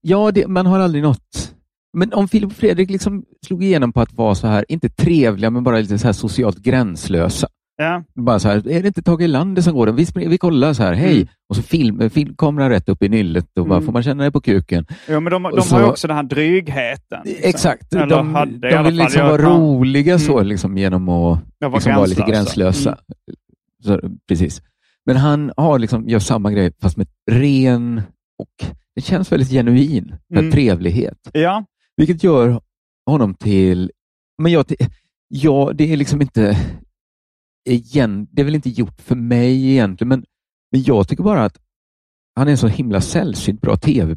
ja det, man har aldrig nått... Men om Filip och Fredrik liksom slog igenom på att vara så här, inte trevliga, men bara lite så här socialt gränslösa. Ja. Bara så här, är det inte Tage Erlander som går? Vi, vi kollar så här, hej, mm. och så film, film, kameran rätt upp i nyllet och bara mm. får man känna det på kuken. Ja, men de, de så, har ju också den här drygheten. Liksom. Exakt, Eller de, hade, de vill liksom vara kan... roliga så, mm. liksom, genom att liksom vara lite gränslösa. Mm. Så, precis. Men han har liksom, gör samma grej fast med ren och det känns väldigt genuin, mm. trevlighet. Ja. Vilket gör honom till, men jag, ja, det är liksom inte igen, det är väl inte gjort för mig egentligen, men, men jag tycker bara att han är en så himla sällsynt bra tv.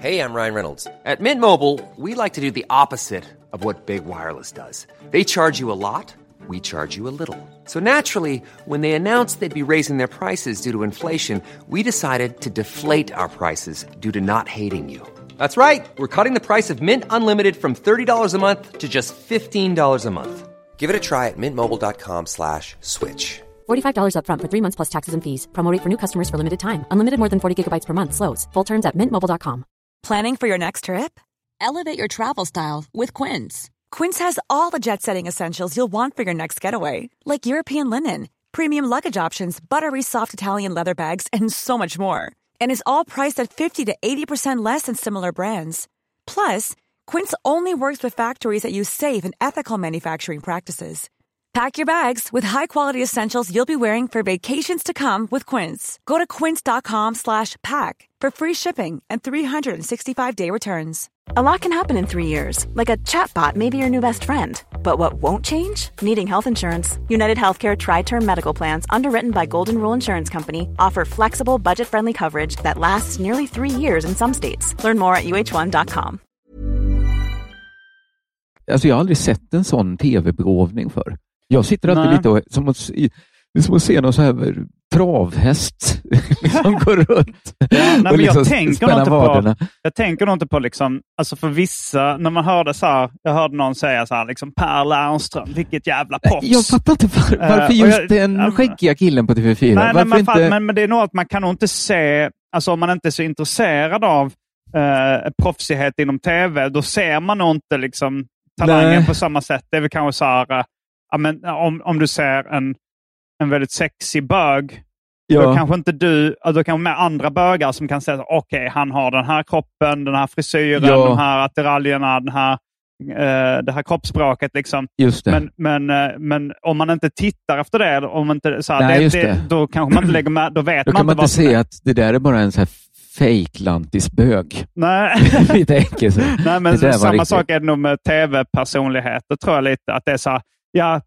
Hej, jag Ryan Reynolds. At Mint Mobile, we like to do the opposite of what Big Wireless does. They charge you a lot, we charge you a little. So naturally, when they announced they'd be raising their prices due to inflation, we decided to deflate our prices due to not hating you. That's right. We're cutting the price of Mint Unlimited from $30 a month to just $15 a month. Give it a try at mintmobile.com slash switch. $45 upfront for three months plus taxes and fees. Promo for new customers for limited time. Unlimited more than 40 gigabytes per month. Slows. Full terms at mintmobile.com. Planning for your next trip? Elevate your travel style with Quince. Quince has all the jet setting essentials you'll want for your next getaway. Like European linen, premium luggage options, buttery soft Italian leather bags, and so much more. And is all priced at 50 to 80% less than similar brands. Plus, Quince only works with factories that use safe and ethical manufacturing practices. Pack your bags with high-quality essentials you'll be wearing for vacations to come with Quince. Go to quince.com/pack for free shipping and 365-day returns. A lot can happen in 3 years. Like a chatbot may be your new best friend. But what won't change? Needing health insurance. United Healthcare tri-term medical plans underwritten by Golden Rule Insurance Company offer flexible, budget-friendly coverage that lasts nearly 3 years in some states. Learn more at uh1.com. Alltså jag har aldrig sett en sån tv-begåvning för. Jag sitter alltid Nej. lite och, som att, det är som att se någon så här travhäst *laughs* liksom gå runt ja, nej, och liksom jag tänker inte På, jag tänker nog inte på, liksom, alltså för vissa, när man hörde så här, jag hörde någon säga så här, liksom, Per Lernström, vilket jävla proffs. Jag fattar inte var, eh, varför uh, just jag, den skäggiga killen på TV4. Nej, nej, inte... men, men det är nog att man kan nog inte se, alltså om man inte är så intresserad av uh, proffsighet inom tv, då ser man nog inte liksom talangen Nej. på samma sätt. Det är väl kanske så här, äh, men, om, om du ser en, en väldigt sexig bög, ja. då kanske inte du, då kanske med andra bögar som kan säga okej, okay, han har den här kroppen, den här frisyren, ja. de här attiraljerna, den här, uh, det här kroppsspråket. Liksom. Men, men, uh, men om man inte tittar efter det, om inte, så här, Nej, det, det. då kanske man inte lägger med, då vet då man inte man inte se att det där är bara en så här fake-lantisbög. Nej. *laughs* lite enkelt. Nej, men samma riktigt. sak är det nog med tv-personligheter, tror jag lite. Att det är så här, ja,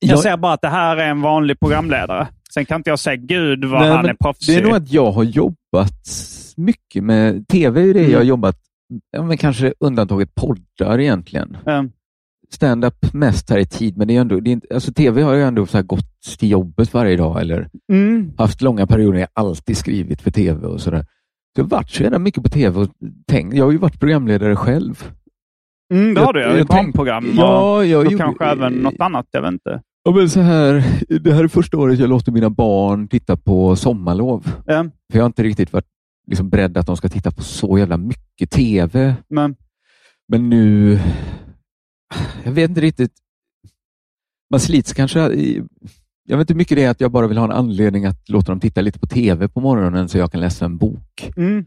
jag, jag ser bara att det här är en vanlig programledare. Sen kan inte jag säga gud vad Nej, han är proffsig. Det är nog att jag har jobbat mycket med tv. är det mm. jag har jobbat ja, men kanske undantaget poddar egentligen. Mm. Stand-up mest här i tid, men det är ändå, det är inte, alltså tv har ju ändå så gått till jobbet varje dag eller Mm. haft långa perioder när jag alltid skrivit för tv och sådär. Jag har varit så jävla mycket på tv och tänkt, jag har ju varit programledare själv. Mm, det har du Jag- jag barnprogram och, Ja, jag och gjorde- kanske även något annat. Jag vet inte. Ja, men så här, det här är första året jag låter mina barn titta på sommarlov. Ja, För jag har inte riktigt varit liksom beredd att de ska titta på så jävla mycket tv. men, Men nu, jag vet inte riktigt. Man slits kanske. Jag vet inte hur mycket det är att jag bara vill ha en anledning att låta dem titta lite på tv på morgonen så jag kan läsa en bok. mm,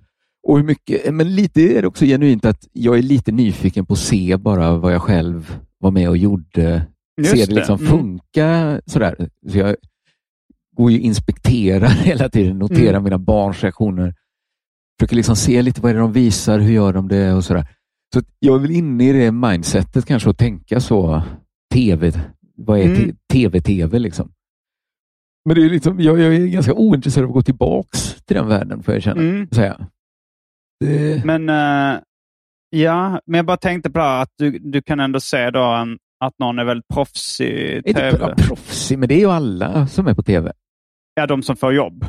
Och hur mycket, men lite är det också genuint att jag är lite nyfiken på att se bara vad jag själv var med och gjorde. Just se det det. liksom Mm. funka sådär. Så jag går ju och inspekterar *laughs* hela tiden, noterar Mm. mina barns reaktioner. Försöker liksom se lite vad är det de visar, hur gör de det och sådär. Så jag är väl inne i det mindsetet kanske att tänka så. TV, vad är Mm. tv-tv liksom? Men det är liksom, jag, jag är ganska ointresserad av att gå tillbaks till den världen får jag känna. mm. Säga. Det, Men eh, ja, men jag bara tänkte på att du, du kan ändå se då en, att någon är väldigt proffsig i tv. bara proffsig, men det är ju alla som är på tv. Ja, de som får jobb.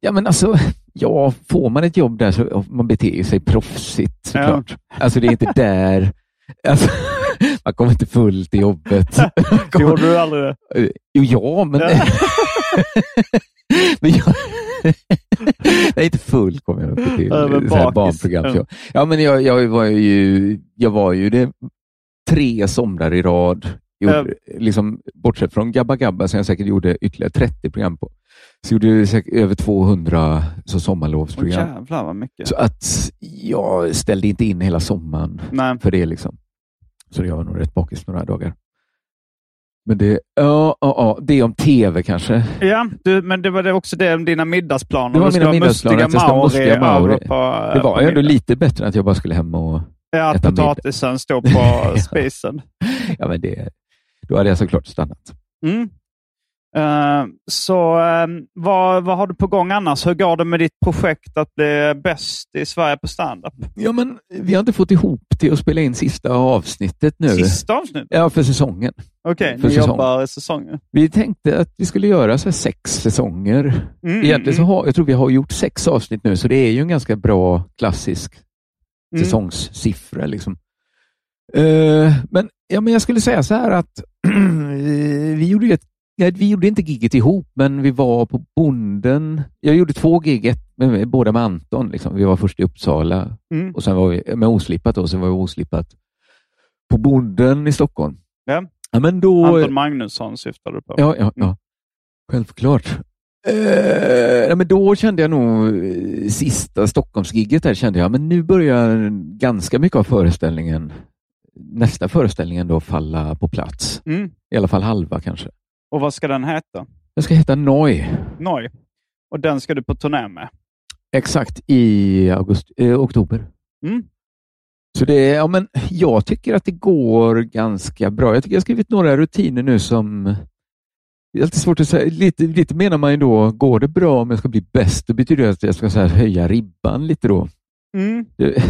Ja, men alltså, ja, får man ett jobb där så man beter sig proffsigt såklart. *laughs* Alltså det är inte där. Alltså, man kommer inte full till jobbet. *laughs* Gjorde du aldrig det? Jo, ja, men... Ja. *laughs* men jag... *laughs* Nej, inte full kommer jag inte till. Ja, men barnprogram. Ja. Men jag, jag, var ju, jag var ju det tre somrar i rad. Gjorde, liksom, bortsett från Gabba Gabba som jag säkert gjorde ytterligare 30 program på. Så gjorde jag säkert över 200 så sommarlovsprogram. jävlar vad mycket. Så att jag ställde inte in hela sommaren Nej. för det. liksom. Så jag var nog rätt bakis några dagar. Men det, ja, ja, ja, det är om tv kanske. Ja, du, men det var det också det om dina middagsplaner. Det var mina middagsplaner, att jag ska mustiga över På, Det var ju ändå lite bättre än att jag bara skulle hem och... Ja, äta middag. potatisen står på *laughs* spisen. Ja, men det, då hade jag såklart stannat. Mm. Eh, så eh, vad, vad har du på gång annars? Hur går det med ditt projekt att bli bäst i Sverige på standup? Ja, men vi har inte fått ihop till att spela in sista avsnittet nu. Sista avsnittet? Ja, för säsongen. Okej, för ni säsong. jobbar i säsongen. Vi tänkte att vi skulle göra så sex säsonger. Mm, Egentligen så mm, har, jag tror vi har gjort sex avsnitt nu, så det är ju en ganska bra klassisk mm. säsongssiffra. Liksom. Eh, men, ja, men jag skulle säga så här att *clears throat* vi gjorde ju ett Nej, vi gjorde inte giget ihop, men vi var på Bonden. Jag gjorde två gig, ett med, båda med Anton. Liksom. Vi var först i Uppsala Mm. och sen var vi med Oslippat och sen var vi oslipat på Bonden i Stockholm. Ja. Ja, men då, Anton Magnusson syftar du på. Ja, ja, ja. Självklart. Eh, men då kände jag nog eh, sista Stockholmsgigget där kände jag, men nu börjar ganska mycket av föreställningen, nästa föreställningen då falla på plats. Mm. I alla fall halva kanske. Och vad ska den heta? Den ska heta Noi. Noi. Och den ska du på turné med? Exakt i augusti, eh, oktober. Mm. Så det, är- ja, men jag tycker att det går ganska bra. Jag tycker jag har skrivit några rutiner nu som det är alltid svårt att säga. Lite, lite menar man ju då, går det bra om jag ska bli bäst, då betyder det att jag ska så här, höja ribban lite då. Mm. Det,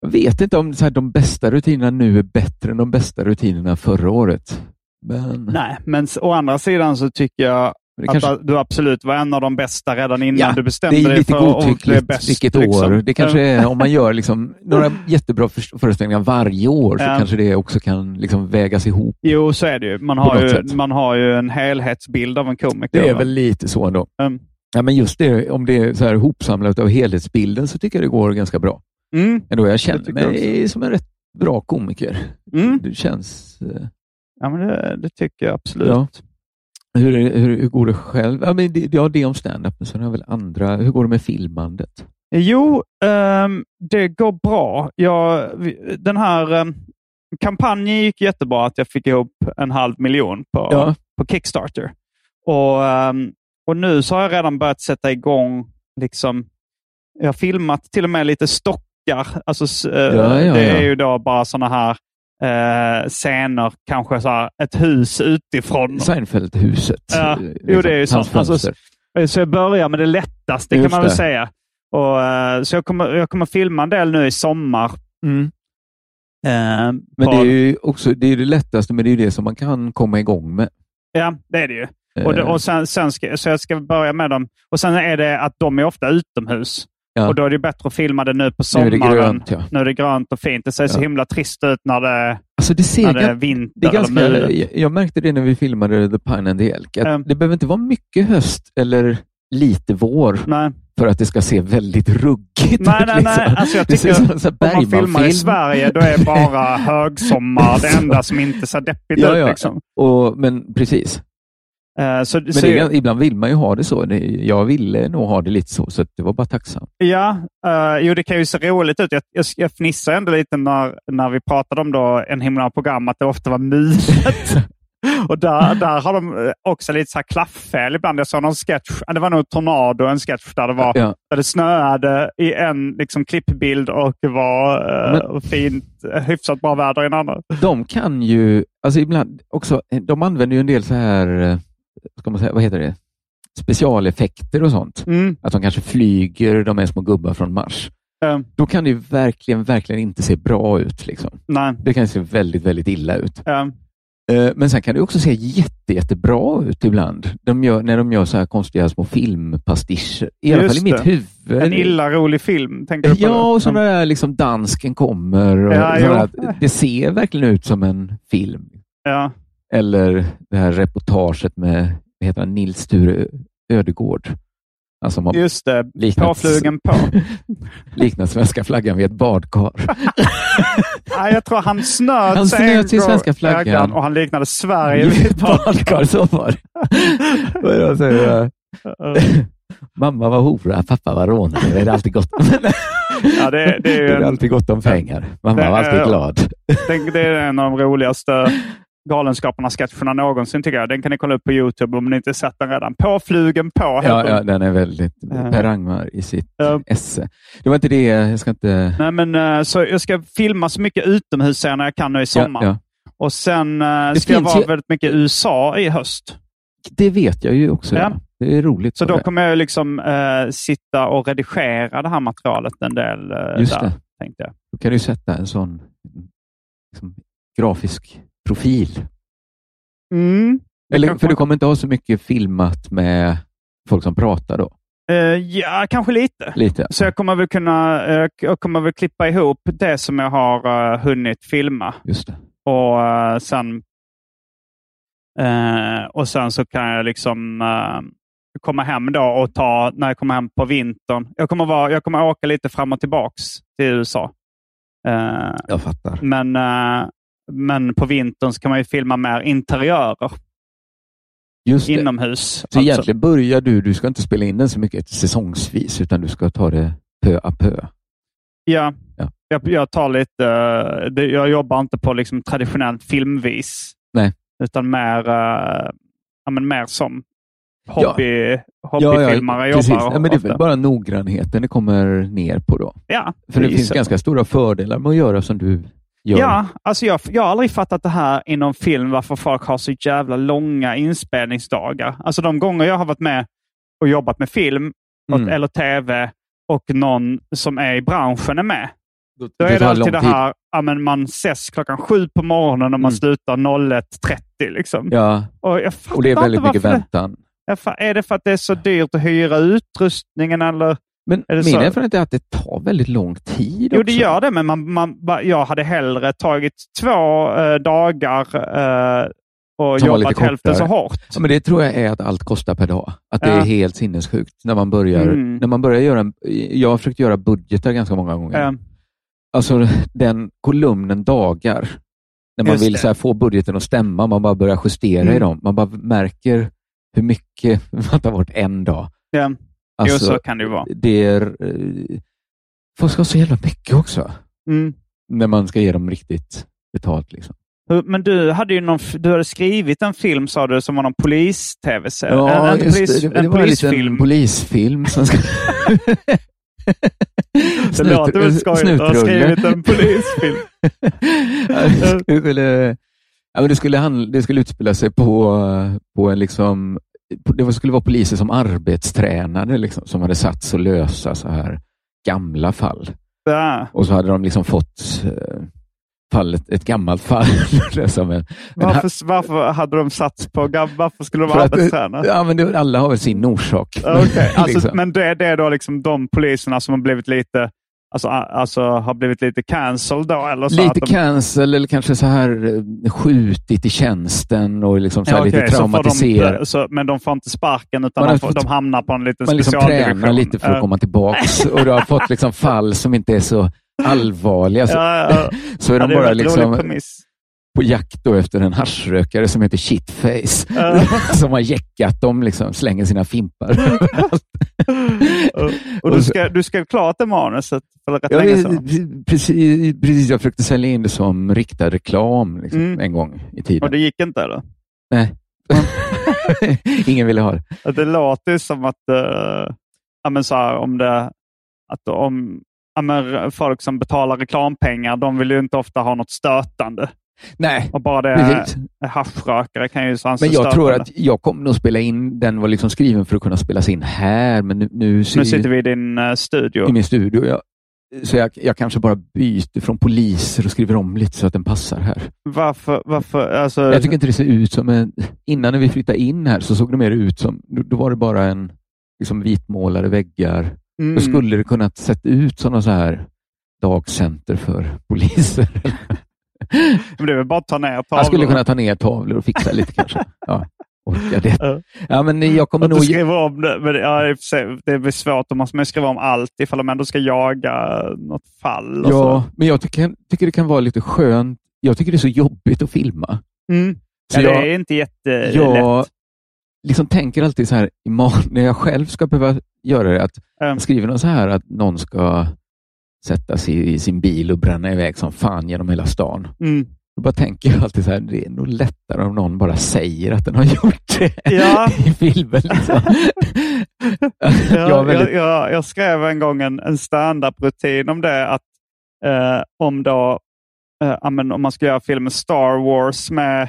jag vet inte om så här, de bästa rutinerna nu är bättre än de bästa rutinerna förra året. Men, Nej, men å andra sidan så tycker jag det att kanske, du absolut var en av de bästa redan innan Ja, du bestämde dig för godtyckligt bäst. vilket liksom. år. Det kanske är, om man gör liksom några *laughs* jättebra för- föreställningar varje år så Ja. kanske det också kan liksom vägas ihop. Jo, så är det ju. Man har ju, sätt. man har ju en helhetsbild av en komiker. Det är väl lite så ändå. Mm. Ja, men just det, om det är så här hopsamlat av helhetsbilden så tycker jag det går ganska bra. Mm. Ändå jag känner tycker jag mig som en rätt bra komiker. Mm. Det känns... Ja, men det, det tycker jag absolut. Ja. Hur, hur, hur går det själv? Ja, men det, ja, det om stand-up, men sen har jag väl andra. Hur går det med filmandet? Jo, ehm, det går bra. Jag, den här ehm, kampanjen gick jättebra, att jag fick ihop en halv miljon på, Ja. på Kickstarter. Och, ehm, och nu så har jag redan börjat sätta igång, liksom, jag har filmat till och med lite stockar. Alltså, eh, Ja, ja, det är ju då bara sådana här eh, scener, kanske så här, ett hus utifrån. Seinfeld-huset. Ja, eh, jo, det är ju hans sånt. Alltså. Så jag börjar med det lättaste kan Just man väl det. säga. Och, eh, så jag kommer, jag kommer filma en del nu i sommar. Mm. Eh, Men på- det är ju också det, är det lättaste, men det är ju det som man kan komma igång med. Ja, det är det ju. Och, Eh, och sen, sen ska, så jag ska börja med dem. Och sen är det att de är ofta utomhus. Ja. Och då är det bättre att filma det nu på Nu är sommaren. det grönt, ja. Nu är det grönt och fint. Det ser så Ja. himla trist ut när det, Alltså det ser när det är vinter det är ganska, jag, jag märkte det när vi filmade The Pine and the Elk. Ja. Det behöver inte vara mycket höst eller lite vår Nej, för att det ska se väldigt ruggigt nej, ut. nej. nej. liksom. Alltså jag Det ser tycker, en sån om man filmar i. Sverige, då är bara *laughs* högsommar det enda som inte ser deppigt Ja, ut. ja. Liksom. Och, men precis. Eh, så, Men så, är- ibland vill man ju ha det så. Jag ville nog ha det lite så, så det var bara tacksamt. Ja, uh, jo det kan ju se roligt ut. Jag, jag, jag fnissade ändå lite när, när vi pratade om då en himla program att det ofta var mulet. *laughs* Och där, där har de eh, också lite så här klafffel ibland. Jag såg någon sketch, det var nog Tornado, en sketch där det, var, Ja. där det snöade i en liksom, klippbild och det var eh, fint, eh, hyfsat bra väder i en annan. De kan ju, alltså ibland också, de använder ju en del så här, ska man säga, vad heter det, specialeffekter och sånt. Mm. Att de kanske flyger, de är små gubbar från Mars. Eh, Då kan det verkligen, verkligen inte se bra ut. Liksom. nej. Det kan se väldigt, väldigt illa ut. Eh, Men sen kan det också se jätte, jättebra ut ibland. De gör, när de gör så här konstiga små filmpastischer. I alla fall i mitt det. huvud. en illa rolig film, tänker du på? Ja, och sådana där liksom dansken kommer. Och Ja, sådana jo. där- det ser verkligen ut som en film. Ja. Eller det här reportaget med heter han, Nils Sture Ödegård. Alltså man Just det, liknat, påflugen *laughs* på. liknat svenska flaggan vid ett badkar. *laughs* Nej, jag tror han snöt Han en snöt till svenska flaggan. och han liknade Sverige vid ett badkar, så var det. *laughs* Mamma var hora, pappa var rånare. Det är alltid gott. Ja, det, det, är Det ju är en, alltid gott om pengar. Mamma Det var alltid glad. det, det är en av de roligaste Galenskaparna-sketcherna någonsin tycker jag. Den kan ni kolla upp på Youtube om ni inte sett den redan. På heter Ja, den. ja, den är väldigt Ja. Per Angmar i sitt Ja. esse. Det var inte det, jag ska inte... Nej, men, eh, så jag ska filma så mycket utomhusscener jag kan nu i sommar. Ja, ja. Och sen Det ska jag vara ju- väldigt mycket i USA i höst. Det vet jag ju också. Ja. Ja. Det är roligt. Så på då det. kommer jag liksom eh, sitta och redigera det här materialet en del Just där, det. tänkte jag. Då kan du sätta en sån liksom, grafisk profil. Mm. Eller, för du kommer inte ha så mycket filmat med folk som pratar då? Eh, ja, kanske lite. Lite? Så jag kommer väl kunna eh, jag kommer väl klippa ihop det som jag har eh, hunnit filma. Just det. Och eh, sen och sen så kan jag liksom komma hem då och ta, när jag kommer hem på vintern. Jag kommer, vara, jag kommer åka lite fram och tillbaks till USA. Jag fattar. men, men på vintern kan man ju filma mer interiörer Just det. inomhus. Så alltså. egentligen börjar du, du ska inte spela in den så mycket säsongsvis, utan du ska ta det pö à pö. Ja, Ja. Jag, jag tar lite... eh, det, jag jobbar inte på liksom traditionellt filmvis. Nej. Utan mer, uh, ja, men mer som hobby, Ja, hobbyfilmare precis. jobbar. Ja, men det är ofta. bara noggrannheten det kommer ner på då. ja, För det finns ganska stora fördelar med att göra som du gör. Ja, alltså jag, jag har aldrig fattat det här inom film, varför folk har så jävla långa inspelningsdagar. Alltså de gånger jag har varit med och jobbat med film och, Mm. eller tv och någon som är i branschen är med. Då är det alltid det här, ja, men man ses klockan sju på morgonen och man Mm. slutar 01.30. Liksom. Ja, Och, jag fattar och det är väldigt inte mycket väntan. Det, är det för att det är så dyrt att hyra utrustningen eller? Men Är det min erfarenhet är att det tar väldigt lång tid Jo, också. det gör det, men man, man, jag hade hellre tagit två eh, dagar eh, och Som jobbat hälften så hårt. Ja, men det tror jag är att allt kostar per dag. Att det Ja. är helt sinnessjukt när man börjar, Mm. när man börjar göra en, Jag har försökt göra budgetar ganska många gånger. Eh, Alltså den kolumnen dagar, när man Just vill här, få budgeten att stämma, man bara börjar justera i Mm. dem. Man bara märker hur mycket *laughs* man tar bort en dag. ja. Alltså, jo, så kan det ju vara. det är... eh, Folk ska ha så jävla mycket också, Mm. när man ska ge dem riktigt betalt. Liksom. Men du hade ju någon, du hade skrivit en film, sa du, som var någon polis-tv-serie. Ja, en, en, polis, det. Det, en det var en liten polisfilm. polisfilm som ska... *laughs* Det låter väl skojigt att ha skrivit en polisfilm. *laughs* det, skulle, ja, men det, skulle handla, det skulle utspela sig på, på en liksom det skulle vara poliser som arbetstränade liksom, som hade satts att lösa så här gamla fall. Ja. Och så hade de liksom fått eh, fallet, ett gammalt fall. *laughs* som en, varför, varför hade de satts på Varför skulle de arbetsträna? Ja, men det, alla har väl sin orsak. Okay. *laughs* Alltså, liksom. Men det, det är då liksom de poliserna som har blivit lite Alltså, alltså har blivit lite cancel då? Eller så lite de... cancel eller kanske så här eh, skjutit i tjänsten och liksom så ja, okay. lite traumatiserat. men de får inte sparken utan de, får, de, hamnar på en liten man liksom tränar lite för att komma tillbaka och du har fått liksom fall som inte är så allvarliga. Så, ja, ja. *laughs* så är de bara liksom på jakt efter en haschrökare som heter Shitface. *laughs* som har jäckat dem, liksom, slänger sina fimpar *laughs* och, och du, ska, du skrev klart det manuset för rätt ja, länge sedan. Precis, precis, jag försökte sälja in det som riktad reklam liksom, mm. en gång i tiden. Och det gick inte eller? Nej. *laughs* Ingen ville ha det. Det låter som att, uh, ja, men så här, om det, att om ja, men folk som betalar reklampengar, de vill ju inte ofta ha något stötande. Nej, och bara det är haschrökare kan ju anses Men jag tror att jag kommer nog spela in, den var liksom skriven för att kunna spelas in här, men nu, nu, nu sitter vi i din uh, studio. I min studio, ja. Så jag, jag, kanske bara byter från poliser och skriver om lite så att den passar här. Varför? varför alltså... Jag tycker inte det ser ut som en... Innan när vi flyttade in här så såg det mer ut som... Då, då var det bara en liksom vitmålade väggar. Mm. Då skulle det kunnat sett ut som något så här dagcenter för poliser. *laughs* Men det är väl bara att ta ner tavlor? Jag skulle kunna ta ner tavlor och fixa lite kanske. Ja. Orkar det. Ja, men jag kommer nog... Skriva om det, men ja, det blir svårt om man skriva om allt ifall de ändå ska jaga något fall. ja, så. men jag tycker, tycker det kan vara lite skönt. Jag tycker det är så jobbigt att filma. Mm. Så ja, jag, det är inte jättelätt. Jag liksom tänker alltid så här, när jag själv ska behöva göra det, att mm. jag skriver något så här att någon ska sätta sig i sin bil och bränna iväg som fan genom hela stan. Mm. Jag bara tänker alltid så här, det är nog lättare om någon bara säger att den har *laughs* gjort det ja. *laughs* i filmen. Liksom. *laughs* ja, jag, väldigt... jag, jag, skrev en gång en, en stand-up-rutin om det, att eh, om, då, eh, amen, om man ska göra filmen Star Wars med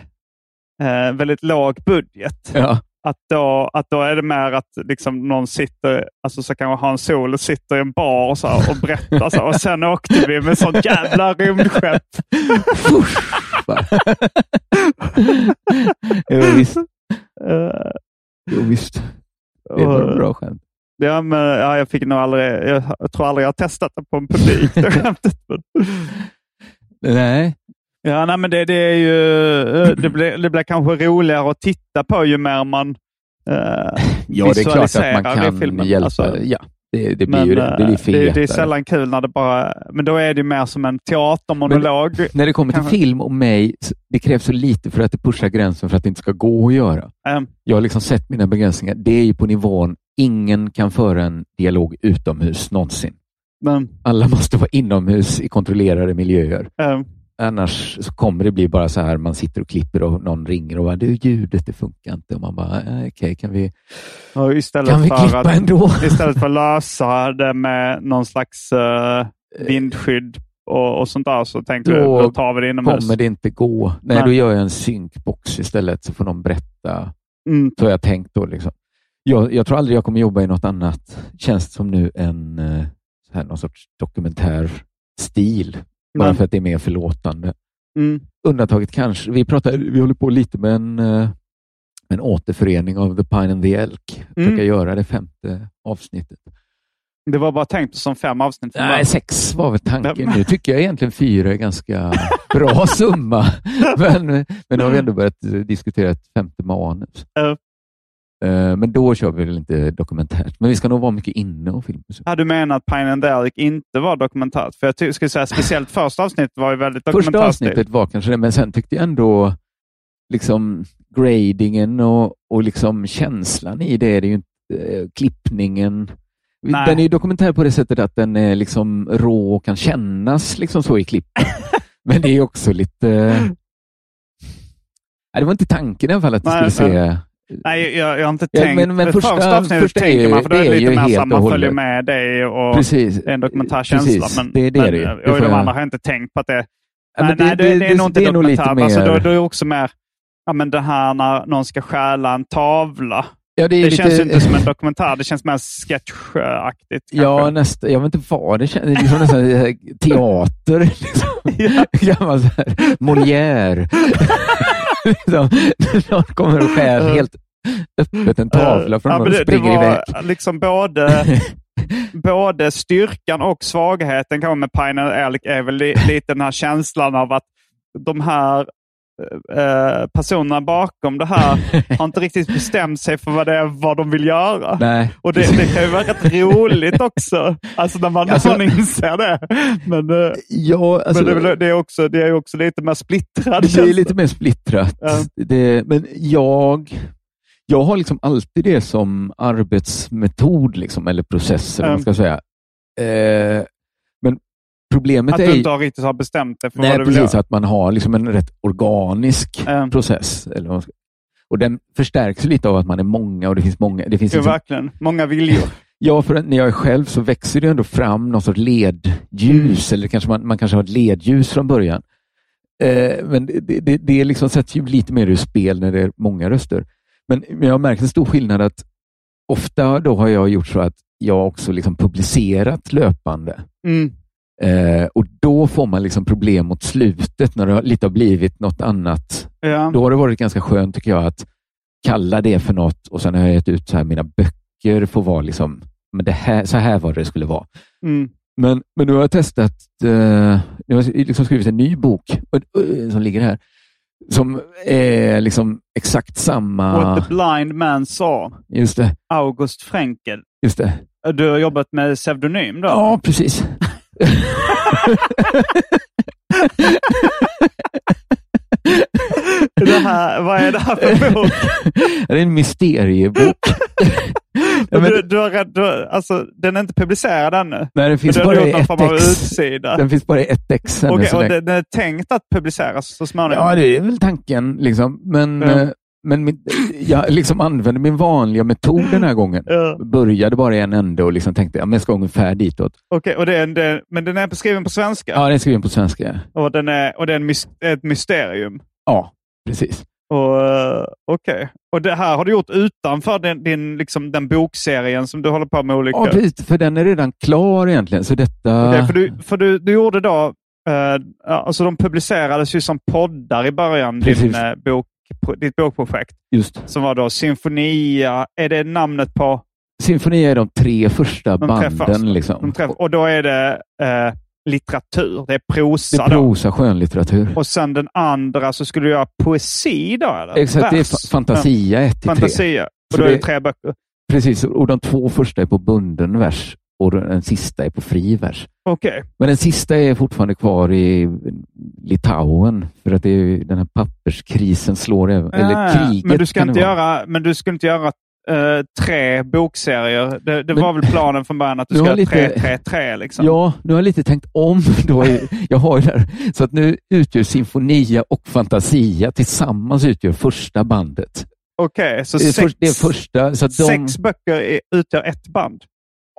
eh, väldigt låg budget, ja att då, att då är det mer att liksom någon sitter, alltså så kanske Hans Solo sitter i en bar och, så och berättar så och sen åkte vi med sånt jävla rymdskepp. *laughs* jo, visst. Uh, jo, visst. Det var bra skämt. Ja, men ja, jag fick nog aldrig, jag, jag tror aldrig jag har testat det på en publik, det skämtet. Nej, Ja, nej, men det, det, är ju, eh, det, blir, det blir kanske roligare att titta på ju mer man eh, *laughs* Ja, det är klart att man kan filmen. hjälpa. Alltså, ja, det, det, blir ju det. Det, blir det, det är sällan kul när det bara... Men då är det mer som en teatermonolog. Men, när det kommer till film och mig, det krävs så lite för att det pushar gränsen för att det inte ska gå att göra. Mm. Jag har liksom sett mina begränsningar. Det är ju på nivån, ingen kan föra en dialog utomhus någonsin. Men, Alla måste vara inomhus i kontrollerade miljöer. Mm. Annars så kommer det bli bara så här, man sitter och klipper och någon ringer och bara, du ljudet det funkar inte. Och man bara, eh, okej, okay, kan vi, ja, istället kan vi klippa att, ändå? *laughs* Istället för att lösa det med någon slags uh, vindskydd och, och sånt där så tänkte då, du, då tar vi det inomhus. kommer det inte gå. Nej, Nej, då gör jag en synkbox istället så får de berätta. Mm. Så har jag tänkt då. Liksom. Jag, jag tror aldrig jag kommer jobba i något annat, känns som nu, än här, någon sorts dokumentär Bara för att det är mer förlåtande. Mm. Undantaget kanske, vi, pratar, vi håller på lite med en, eh, en återförening av The Pine and the Elk. Mm. Försöka göra det femte avsnit. Det var bara tänkt som fem avsnitt? Nej, sex var väl tanken. Nu tycker jag egentligen fyra är ganska *laughs* bra summa. Men, men nu har vi ändå börjat diskutera ett femte manus. Uh. Eh, men då kör vi väl inte dokumentärt. Men vi ska nog vara mycket inne och filma. Ja, du menar att Pine and Derrick inte var dokumentärt? För jag skulle säga speciellt första avsnittet var ju väldigt dokumentärt. Första avsnittet var kanske det, men sen tyckte jag ändå liksom gradingen och, och liksom känslan i det, det är ju inte äh, klippningen. Nej. Den är ju dokumentär på det sättet att den är liksom rå och kan kännas liksom så i klipp. *laughs* men det är också lite... Äh, det var inte tanken i alla fall att det skulle se Nej, jag, jag har inte tänkt. Ja, men, men första, första avsnittet första tänker är, man, för då är det, lite mer så man följer med dig och precis, det är en dokumentärkänsla. Men, det är det, men, det. Och i de andra har jag inte tänkt på att det... Ja, nej, det, nej, det, det, är nog inte dokumentär. Alltså, då, då är det också mer ja, men det här när någon ska stjäla en tavla. Ja, det, det lite... känns inte som en dokumentär. Det känns mer sketchaktigt. Ja, nästa, jag vet inte vad det känns. Det är liksom nästan eh, teater. *laughs* Liksom. Ja. Molière. Någon liksom, *laughs* kommer och skär helt öppet en tavla från ja, och springer det iväg. Liksom både, *laughs* både styrkan och svagheten kan med Pine Elk är väl lite den här känslan av att de här Eh, personerna bakom det här *laughs* har inte riktigt bestämt sig för vad det är vad de vill göra. Nej. Och det, det kan ju vara rätt roligt också, alltså när man, alltså, man *laughs* inser det. Men, eh, ja, alltså, men det, det, är också, det är också lite mer splittrat. Det är lite mer splittrat. Ja. Det, men jag, jag har liksom alltid det som arbetsmetod, liksom, eller process, eller vad man ska säga. Eh, Problemet att är du inte har riktigt har bestämt dig för nej, vad du vill precis, att man har liksom en rätt organisk mm. process. Eller och Den förstärks lite av att man är många och det finns många. Det finns liksom, verkligen. Många viljor. *laughs* Ja, för när jag är själv så växer det ändå fram någon sorts ledljus, mm. eller kanske man, man kanske har ett ledljus från början. Eh, men det, det, det liksom sätts ju lite mer ur spel när det är många röster. Men, men jag har märkt en stor skillnad att ofta då har jag gjort så att jag också liksom publicerat löpande. Mm. Eh, och Då får man liksom problem mot slutet när det lite har blivit något annat. Ja. Då har det varit ganska skönt tycker jag att kalla det för något och sen har jag gett ut så här, mina böcker får vara liksom, men det här, så här var det skulle vara. Mm. Men, men nu har jag testat, eh, jag har liksom skrivit en ny bok uh, som ligger här som är liksom exakt samma... What the blind man saw. Just det. August Frenkel. Just det. Du har jobbat med pseudonym då? Ja, precis det här, vad är det här för bok? det är en mysteriebok. *laughs* men, du, du har, du, alltså, den är inte publicerad ännu? Nej, den finns bara i ett ex. Den finns bara i ett ex. Okay, och den är tänkt att publiceras så småningom? Ja, det är väl tanken. Liksom. Men, ja. Eh, men min, jag liksom använde min vanliga metod den här gången. Ja. Började bara i en ände och liksom tänkte att jag ska ungefär ditåt. Okej, okay, och det det, men den är skriven på svenska? Ja, den är skriven på svenska. Och, den är, och det är ett mysterium? Ja, precis. Okej. Okay. Och det här har du gjort utanför din, din, liksom, den bokserien som du håller på med? Olika... Ja, precis. För den är redan klar egentligen. Så detta... Okay, för du, för du, du gjorde då Uh, alltså de publicerades ju som poddar i början, din uh, bok ditt bokprojekt. Just. Som var då Sinfonia. Är det namnet på? Sinfonia är de tre första de banden. Träffas, liksom. träff, och då är det eh, litteratur. Det är prosa. Det är prosa, skönlitteratur. Och sen den andra så skulle du göra poesi då? Eller? Exakt, Vers. det är Fantasia 1 till 3. Fantasia. Och då är det tre böcker. Precis, och de två första är på bunden vers och den sista är på fri vers. Okay. Men den sista är fortfarande kvar i Litauen för att det är den här papperskrisen slår över. Eller ah, kriget. Men du ska inte göra, men du ska inte göra uh, tre bokserier. Det, det men, var väl planen från början att du, ska lite, tre, tre, tre. Liksom. Ja, nu har jag lite tänkt om. *laughs* Då. jag har där. Så att nu utgör Sinfonia och Fantasia tillsammans utgör första bandet. Okej, okay, så det är, sex, är första, så de, sex böcker utgör ett band?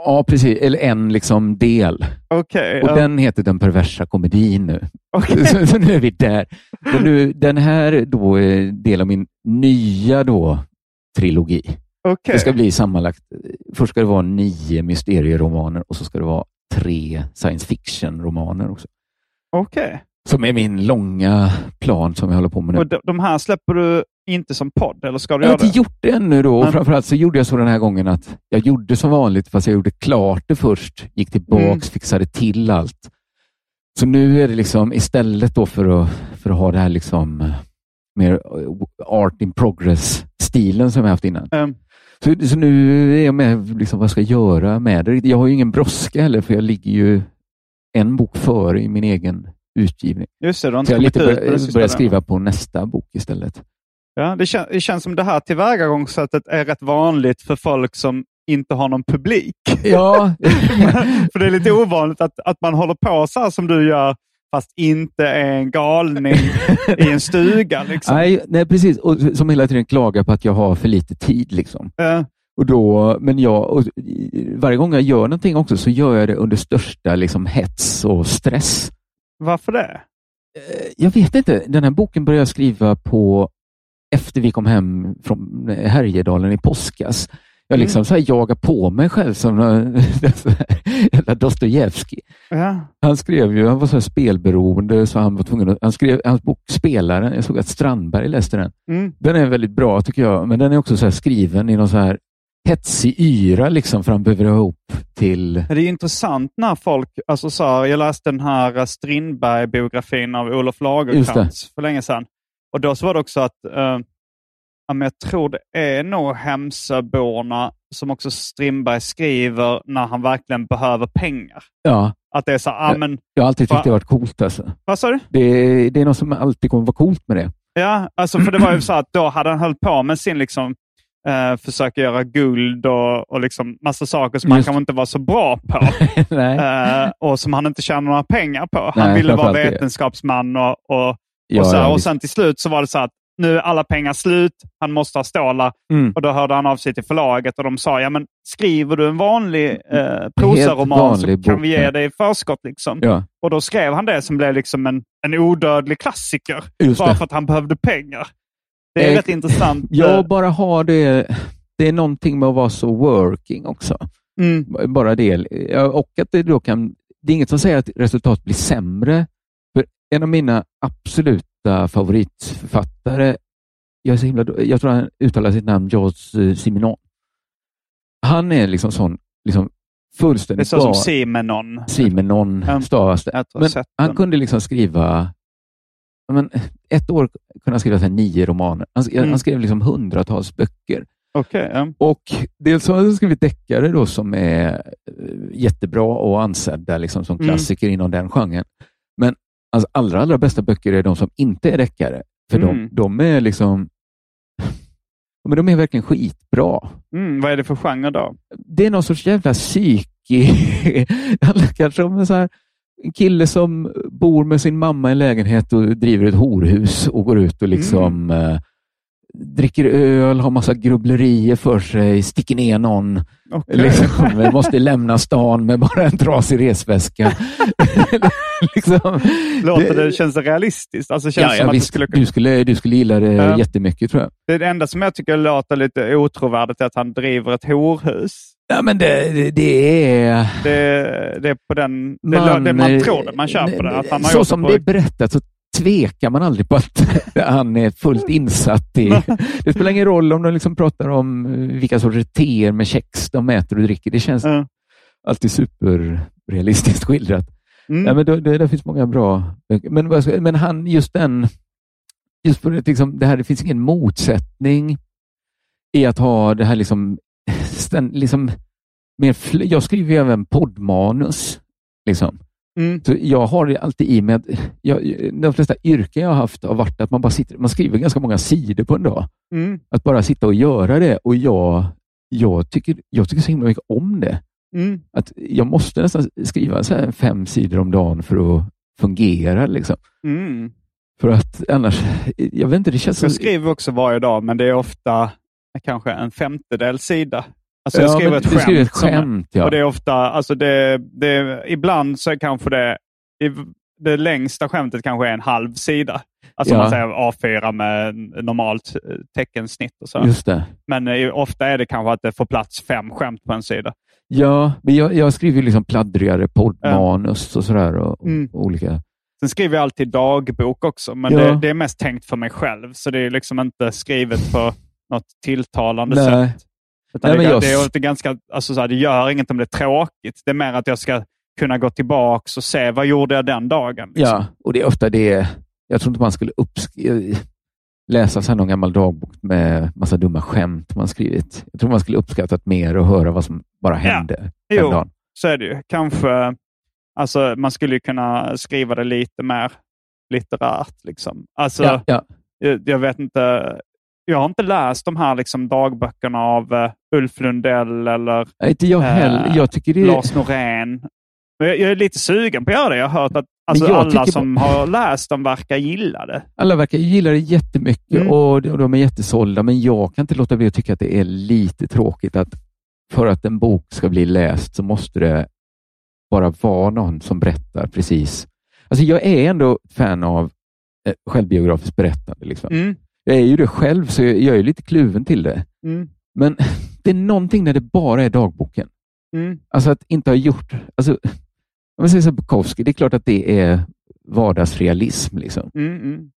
Ja, precis. Eller en liksom del. Okay, och ja. den heter Den perversa komedin nu. Okay. *laughs* Så, så, nu är vi där. Men nu, den här då är del av min nya då, trilogi. Okay. Det ska bli sammanlagt, först ska det vara nio mysterieromaner och så ska det vara tre science fiction-romaner också. Okej. Som är min långa plan som jag håller på med nu. Och de, de här släpper du inte som podd, eller ska du jag göra det? Jag har inte gjort det ännu då. Men... Framförallt så gjorde jag så den här gången att jag gjorde som vanligt, fast jag gjorde klart det först. Gick tillbaks, mm. fixade till allt. Så nu är det liksom istället då för att, för att ha det här liksom eh, mer eh, art in progress-stilen som jag haft innan. Mm. Så, så, nu är jag med, liksom, vad ska jag göra med det? Jag har ju ingen brådska heller, för jag ligger ju en bok före i min egen utgivning. Just det, du har inte så jag lite börjar börja skriva på nästa bok istället. Ja, det, kän det känns som det här tillvägagångssättet är rätt vanligt för folk som inte har någon publik. Ja. *laughs* *laughs* för det är lite ovanligt att, att man håller på så här som du gör, fast inte är en galning i en stuga. *laughs* Liksom. Nej, nej, precis. Och som hela tiden klagar på att jag har för lite tid. Liksom. Ja. Och då, men jag, och varje gång jag gör någonting också så gör jag det under största liksom, hets och stress. Varför det? Eh, jag vet inte. Den här boken började jag skriva på efter vi kom hem från Härjedalen i påskas. Jag Mm. liksom så här jagar på mig själv som *laughs* Dostojevskij. Ja. Han skrev ju, han var så här spelberoende så han var tvungen att, han skrev hans bok Spelaren, jag såg att Strandberg läste den. Mm. Den är väldigt bra tycker jag, men den är också så här skriven i någon så här hetsig yra liksom för han behöver ha ihop till... Det är intressant när folk, alltså så här, jag läste den här Strindberg-biografin av Olof. Lagercrantz för länge sedan. Och då så var det också att, eh, jag tror det är nog Hemsöborna som också Strindberg skriver när han verkligen behöver pengar. Ja, Att det är så, ja men, jag har alltid tyckt Va- det varit coolt alltså. vad sa du? Det, det är något som alltid kommer vara coolt med det. Ja, alltså för det var ju så att då hade han hållit på med sin liksom, eh, försöka göra guld och, och liksom massa saker som han Just. kanske inte var så bra på. *laughs* Eh, och som han inte tjänar några pengar på. Han Nej, ville vara vetenskapsman och, och, Ja, och, så ja, och sen till slut så var det så att nu är alla pengar slut, han måste ha stålar. Mm. Och då hörde han av sig till förlaget och de sa, ja men skriver du en vanlig eh, prosaroman så kan bok, vi ge dig förskott. Liksom. Ja, Och då skrev han det som blev liksom en, en odödlig klassiker. Just bara det. för att han behövde pengar. Det är Eh, rätt intressant. *laughs* jag bara har det. Det är någonting med att vara så working också. Mm. Bara det. Och att det då kan... Det är inget som säger att resultatet blir sämre. För en av mina absoluta favoritförfattare, jag, är så himla, jag tror han uttalar sitt namn George eh, Simenon. Han är liksom sån liksom Det är fullständigt så som Simenon. Simenon stavas det. Men han kunde liksom skriva, men, ett år kunde han skriva så nio romaner. Han, sk- Mm. han skrev liksom hundratals böcker. Okej, ja. Och dels har han skrivit deckare då som är eh, jättebra och ansedda liksom som Mm. klassiker inom den genren. Men hans allra, allra bästa böcker är de som inte är deckare. För Mm. de, de är liksom *laughs* men de är verkligen skitbra. Mm, vad är det för genre då? Det är någon sorts jävla handlar *laughs* kanske om så här, en kille som bor med sin mamma i en lägenhet och driver ett horhus och går ut och liksom Mm. eh, dricker öl, har massa grubblerier för sig, sticker ner någon. Okej. Liksom, *laughs* måste lämna stan med bara en trasig resväska. *laughs* liksom, Låter det, känns det realistiskt? Alltså känns ja, ja, visst, skulle du, skulle, du skulle gilla det Ja. jättemycket tror jag. Det, är det enda som jag tycker låter lite otrovärdigt är att han driver ett horhus. Ja, men det, det, är... Det, det är på den... Det, man, det, man tror det, man köper det. Att han har så som det är berättat så tvekar man aldrig på att *laughs* han är fullt insatt i... *laughs* Det spelar ingen roll om de liksom pratar om eh, vilka sorters teer med kex de äter och dricker. Det känns Ja. alltid superrealistiskt skildrat. Mm. Ja, men då, det, det finns många bra. Men, men han, just den... Just för liksom, det här, det finns ingen motsättning i att ha det här liksom... Sten, liksom mer, jag skriver ju även poddmanus. Liksom. Mm. Så jag har det alltid i mig att jag, de flesta yrken jag har haft har varit att man bara sitter, man skriver ganska många sidor på en dag. Mm. Att bara sitta och göra det och jag, jag, tycker, jag tycker så himla mycket om det. Mm. Att jag måste nästan skriva så fem sidor om dagen för att fungera. Liksom. Mm. För att annars, jag vet inte, det känns Jag skriver också varje dag, men det är ofta kanske en femtedel sida. Alltså jag Ja, skriver ett skämt. skriver ett som- skämt, ja. Och det är ofta, alltså det, det, ibland så är kanske det, det längsta skämtet kanske är en halv sida. Alltså Ja. man säger A4 med normalt eh, teckensnitt och så. Men eh, ofta är det kanske att det får plats fem skämt på en sida. Ja, men jag, jag skriver liksom pladdrigare poddmanus och sådär. Och, Mm. och olika. Sen skriver jag alltid dagbok också, men Ja. det, det är mest tänkt för mig själv. Så det är liksom inte skrivet på något tilltalande Nej. sätt. Nej, det, jag- det, är ganska, alltså så här, det gör inget om det är tråkigt. Det är mer att jag ska kunna gå tillbaka och se vad gjorde jag den dagen. liksom. Ja, och det är ofta det. Jag tror inte man skulle uppsk- läsa så någon gammal dagbok med massa dumma skämt man skrivit. Jag tror man skulle uppskattat mer att höra vad som bara hände den Jo, dagen. så är det ju. Kanske, alltså man skulle kunna skriva det lite mer litterärt. Liksom. Alltså, Ja, ja. jag, jag vet inte. Jag har inte läst de här liksom, dagböckerna av eh, Ulf Lundell eller Inte jag heller. Eh, Jag tycker det. Lars Norén. Jag, jag är lite sugen på att göra det. Jag har hört att alltså, alla som har läst dem verkar gilla det. Alla verkar gilla det jättemycket Mm. och de och de är jättesålda, men jag kan inte låta bli att tycka att det är lite tråkigt att för att en bok ska bli läst så måste det bara vara någon som berättar precis. Alltså jag är ändå fan av eh, självbiografiskt berättande. Liksom. Mm. Jag är ju det själv, så jag, jag är lite kluven till det. Mm. Men *laughs* det är någonting när det bara är dagboken. Mm. Alltså att inte ha gjort... Alltså, om man säger så Bukowski, det är klart att det är vardagsrealism. Liksom. Mm, mm.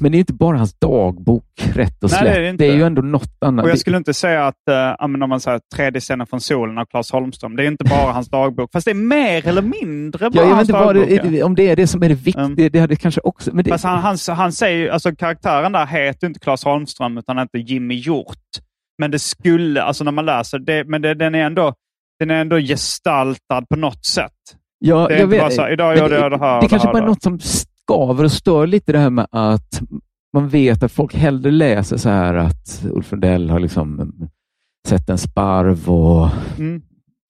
Men det är inte bara hans dagbok, rätt och Nej, slätt. det är det inte. är ju ändå något annat. Och jag Det- skulle inte säga att, äh, om man säger tredje scenen från solen av Claes Holmström, det är inte bara hans dagbok. Fast det är mer eller mindre bara Ja, jag hans inte dagbok. det, om det är det som är det viktiga. Mm. Det hade kanske också... Men det, Fast han, han, han säger alltså karaktären där heter inte Claes Holmström utan heter Jimmy Hjort. Men det skulle, alltså när man läser det, men det, den är ändå den är ändå gestaltad på något sätt. ja, det är jag inte vet, bara så här, idag gör jag det här Det det kanske bara är något som skaver och stör lite det här med att man vet att folk hellre läser så här att Ulf Lundell har liksom sett en sparv och Mm.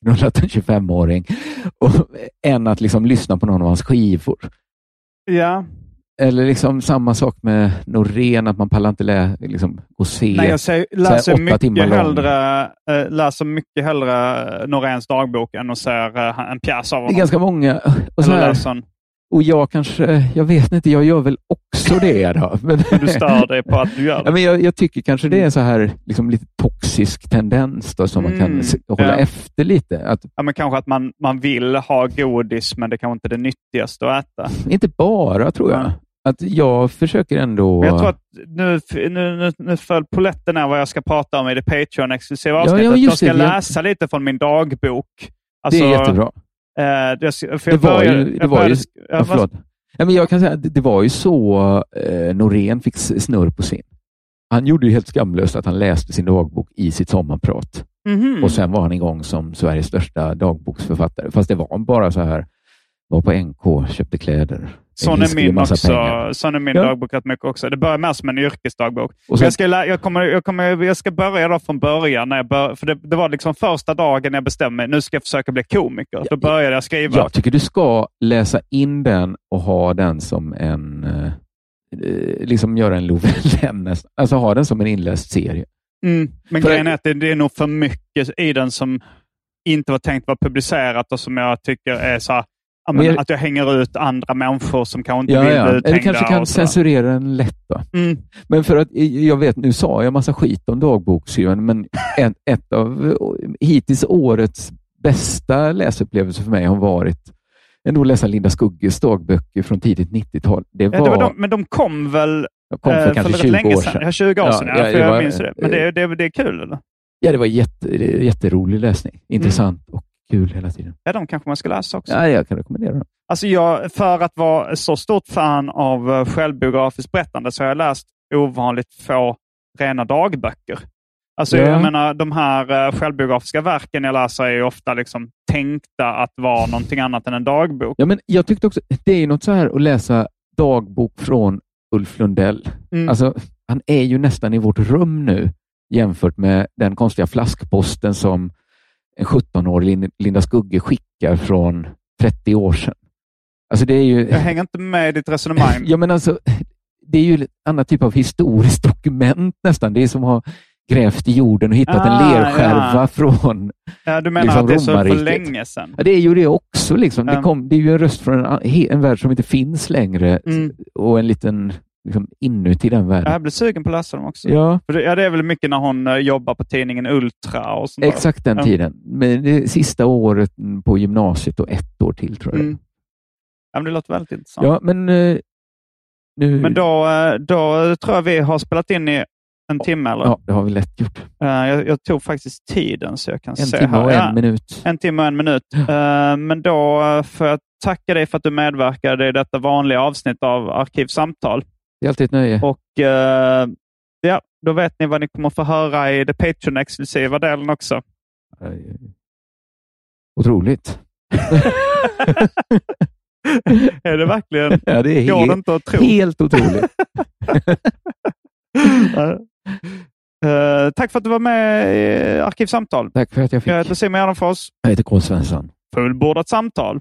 knullat en 25-åring och, än att liksom lyssna på någon av hans skivor. Ja, Eller liksom samma sak med Norén, att man pallar inte lä, liksom, och se. Nej, jag säger, läser, åtta mycket timmar hellre, äh, läser mycket hellre Noréns dagbok än att se äh, en pjäs av det är honom. ganska många. Och, så här, och jag kanske, jag vet inte, jag gör väl också det. Då. *laughs* Men, du stör dig på att du gör *laughs* Ja, det. men jag, jag tycker kanske det är så här liksom lite toxisk tendens då, som man Mm, kan se- hålla ja. efter lite. Att, Ja, men kanske att man, man vill ha godis, men det kanske inte är det nyttigaste att äta. *laughs* inte bara, tror jag. Att jag försöker ändå... Men jag tror att nu, nu, nu, nu föll polletten ner vad jag ska prata om i det Patreon-exklusiva Ja, avsnittet. ja, just jag ska det. Läsa lite från min dagbok. det Alltså, är jättebra. Eh, jag, ska- för Det var ju- det jag var ju- Ja, förlåt. Ja, men jag kan säga att det, det var ju så eh, Norén fick snurr på sin. Han gjorde ju helt skamlöst att han läste sin dagbok i sitt sommarprat. Mhm. Och sen var han igång som Sveriges största dagboksförfattare. Fast det var bara så här, var på NK, köpte kläder. Sån är min, också, sån är min Ja. dagbok rätt mycket också. Det börjar med som en yrkesdagbok. Sen, jag, ska, jag, kommer, jag, kommer, jag ska börja då från början. När jag bör, för det, det var liksom första dagen jag bestämde mig. Nu ska jag försöka bli komiker. Då började jag skriva. jag tycker du ska läsa in den och ha den som en, eh, eh, liksom göra en nästan. Alltså ha den som en inläst serie. Mm. Men För- grejen är att det, det är nog för mycket i den som inte var tänkt vara publicerat och som jag tycker är så här, men jag- att jag hänger ut andra människor som kanske inte Ja, vill ja. bli Eller kanske kan censurera den lätt. Mm. Men för att jag vet, nu sa jag massa skit om dagboksskrivande, men ett, ett av hittills årets bästa läsupplevelser för mig har varit ändå att läsa Linda Skugges dagböcker från tidigt 90-tal. Det var, Ja, det var de, men de kom väl jag kom för eh, kanske rätt 20 länge sedan. Ja, 20 år Ja, sedan. Ja, för jag var- minns det. Men det, det, det är kul eller? Ja, det var jätte, jätterolig läsning. Intressant Mm. och kul hela tiden. Ja, de kanske man ska läsa också. Ja, jag kan rekommendera dem. Alltså jag, för att vara så stort fan av eh, självbiografiskt berättande så har jag läst ovanligt få rena dagböcker. Alltså Ja. jag menar, de här eh, självbiografiska verken jag läser är ju ofta liksom tänkta att vara någonting annat än en dagbok. Ja, men jag tyckte också, det är ju något så här att läsa dagbok från Ulf Lundell. Mm. Alltså, han är ju nästan i vårt rum nu jämfört med den konstiga flaskposten som en 17-årig Lin- Linda Skugge skickar från 30 år sedan. Alltså det är ju... Jag hänger inte med i ditt resonemang. *laughs* Ja, men alltså, det är ju ett annat typ av historiskt dokument nästan. Det är som att ha grävt i jorden och hittat Ah, en lerskärva ja. från... Ja, du menar liksom att det är så för länge sedan? Ja, det är ju det också. Liksom. Det, Ja. kom, det är ju en röst från en, en värld som inte finns längre Mm. och en liten liksom, inuti den världen. Jag blir sugen på att läsa dem också. Ja, För det, ja, det är väl mycket när hon eh, jobbar på tidningen Ultra och sånt exakt den tiden. Men det sista året på gymnasiet och ett år till tror jag. Mm. Ja, men det låter väldigt intressant. Ja, men eh, nu... Men då, eh, då tror jag vi har spelat in i en timme. Eller? Ja, det har vi lätt gjort. Eh, jag, jag tog faktiskt tiden så jag kan En se timme här. och en Ja, minut. en timme och en minut. Eh, men då får jag tacka dig för att du medverkade i detta vanliga avsnitt av Arkivsamtal. Det är alltid ett nöje. Och eh, ja, Då vet ni vad ni kommer få höra i det Patreon-exklusiva delen också. Otroligt. *laughs* är det verkligen? Ja, det är Går det inte att tro? helt otroligt. *laughs* Eh, tack för att du var med i Arkivsamtal. Tack för att jag fick. Jag heter Simon Gärdenfors. Jag heter K. Svensson. Fullbordat samtal.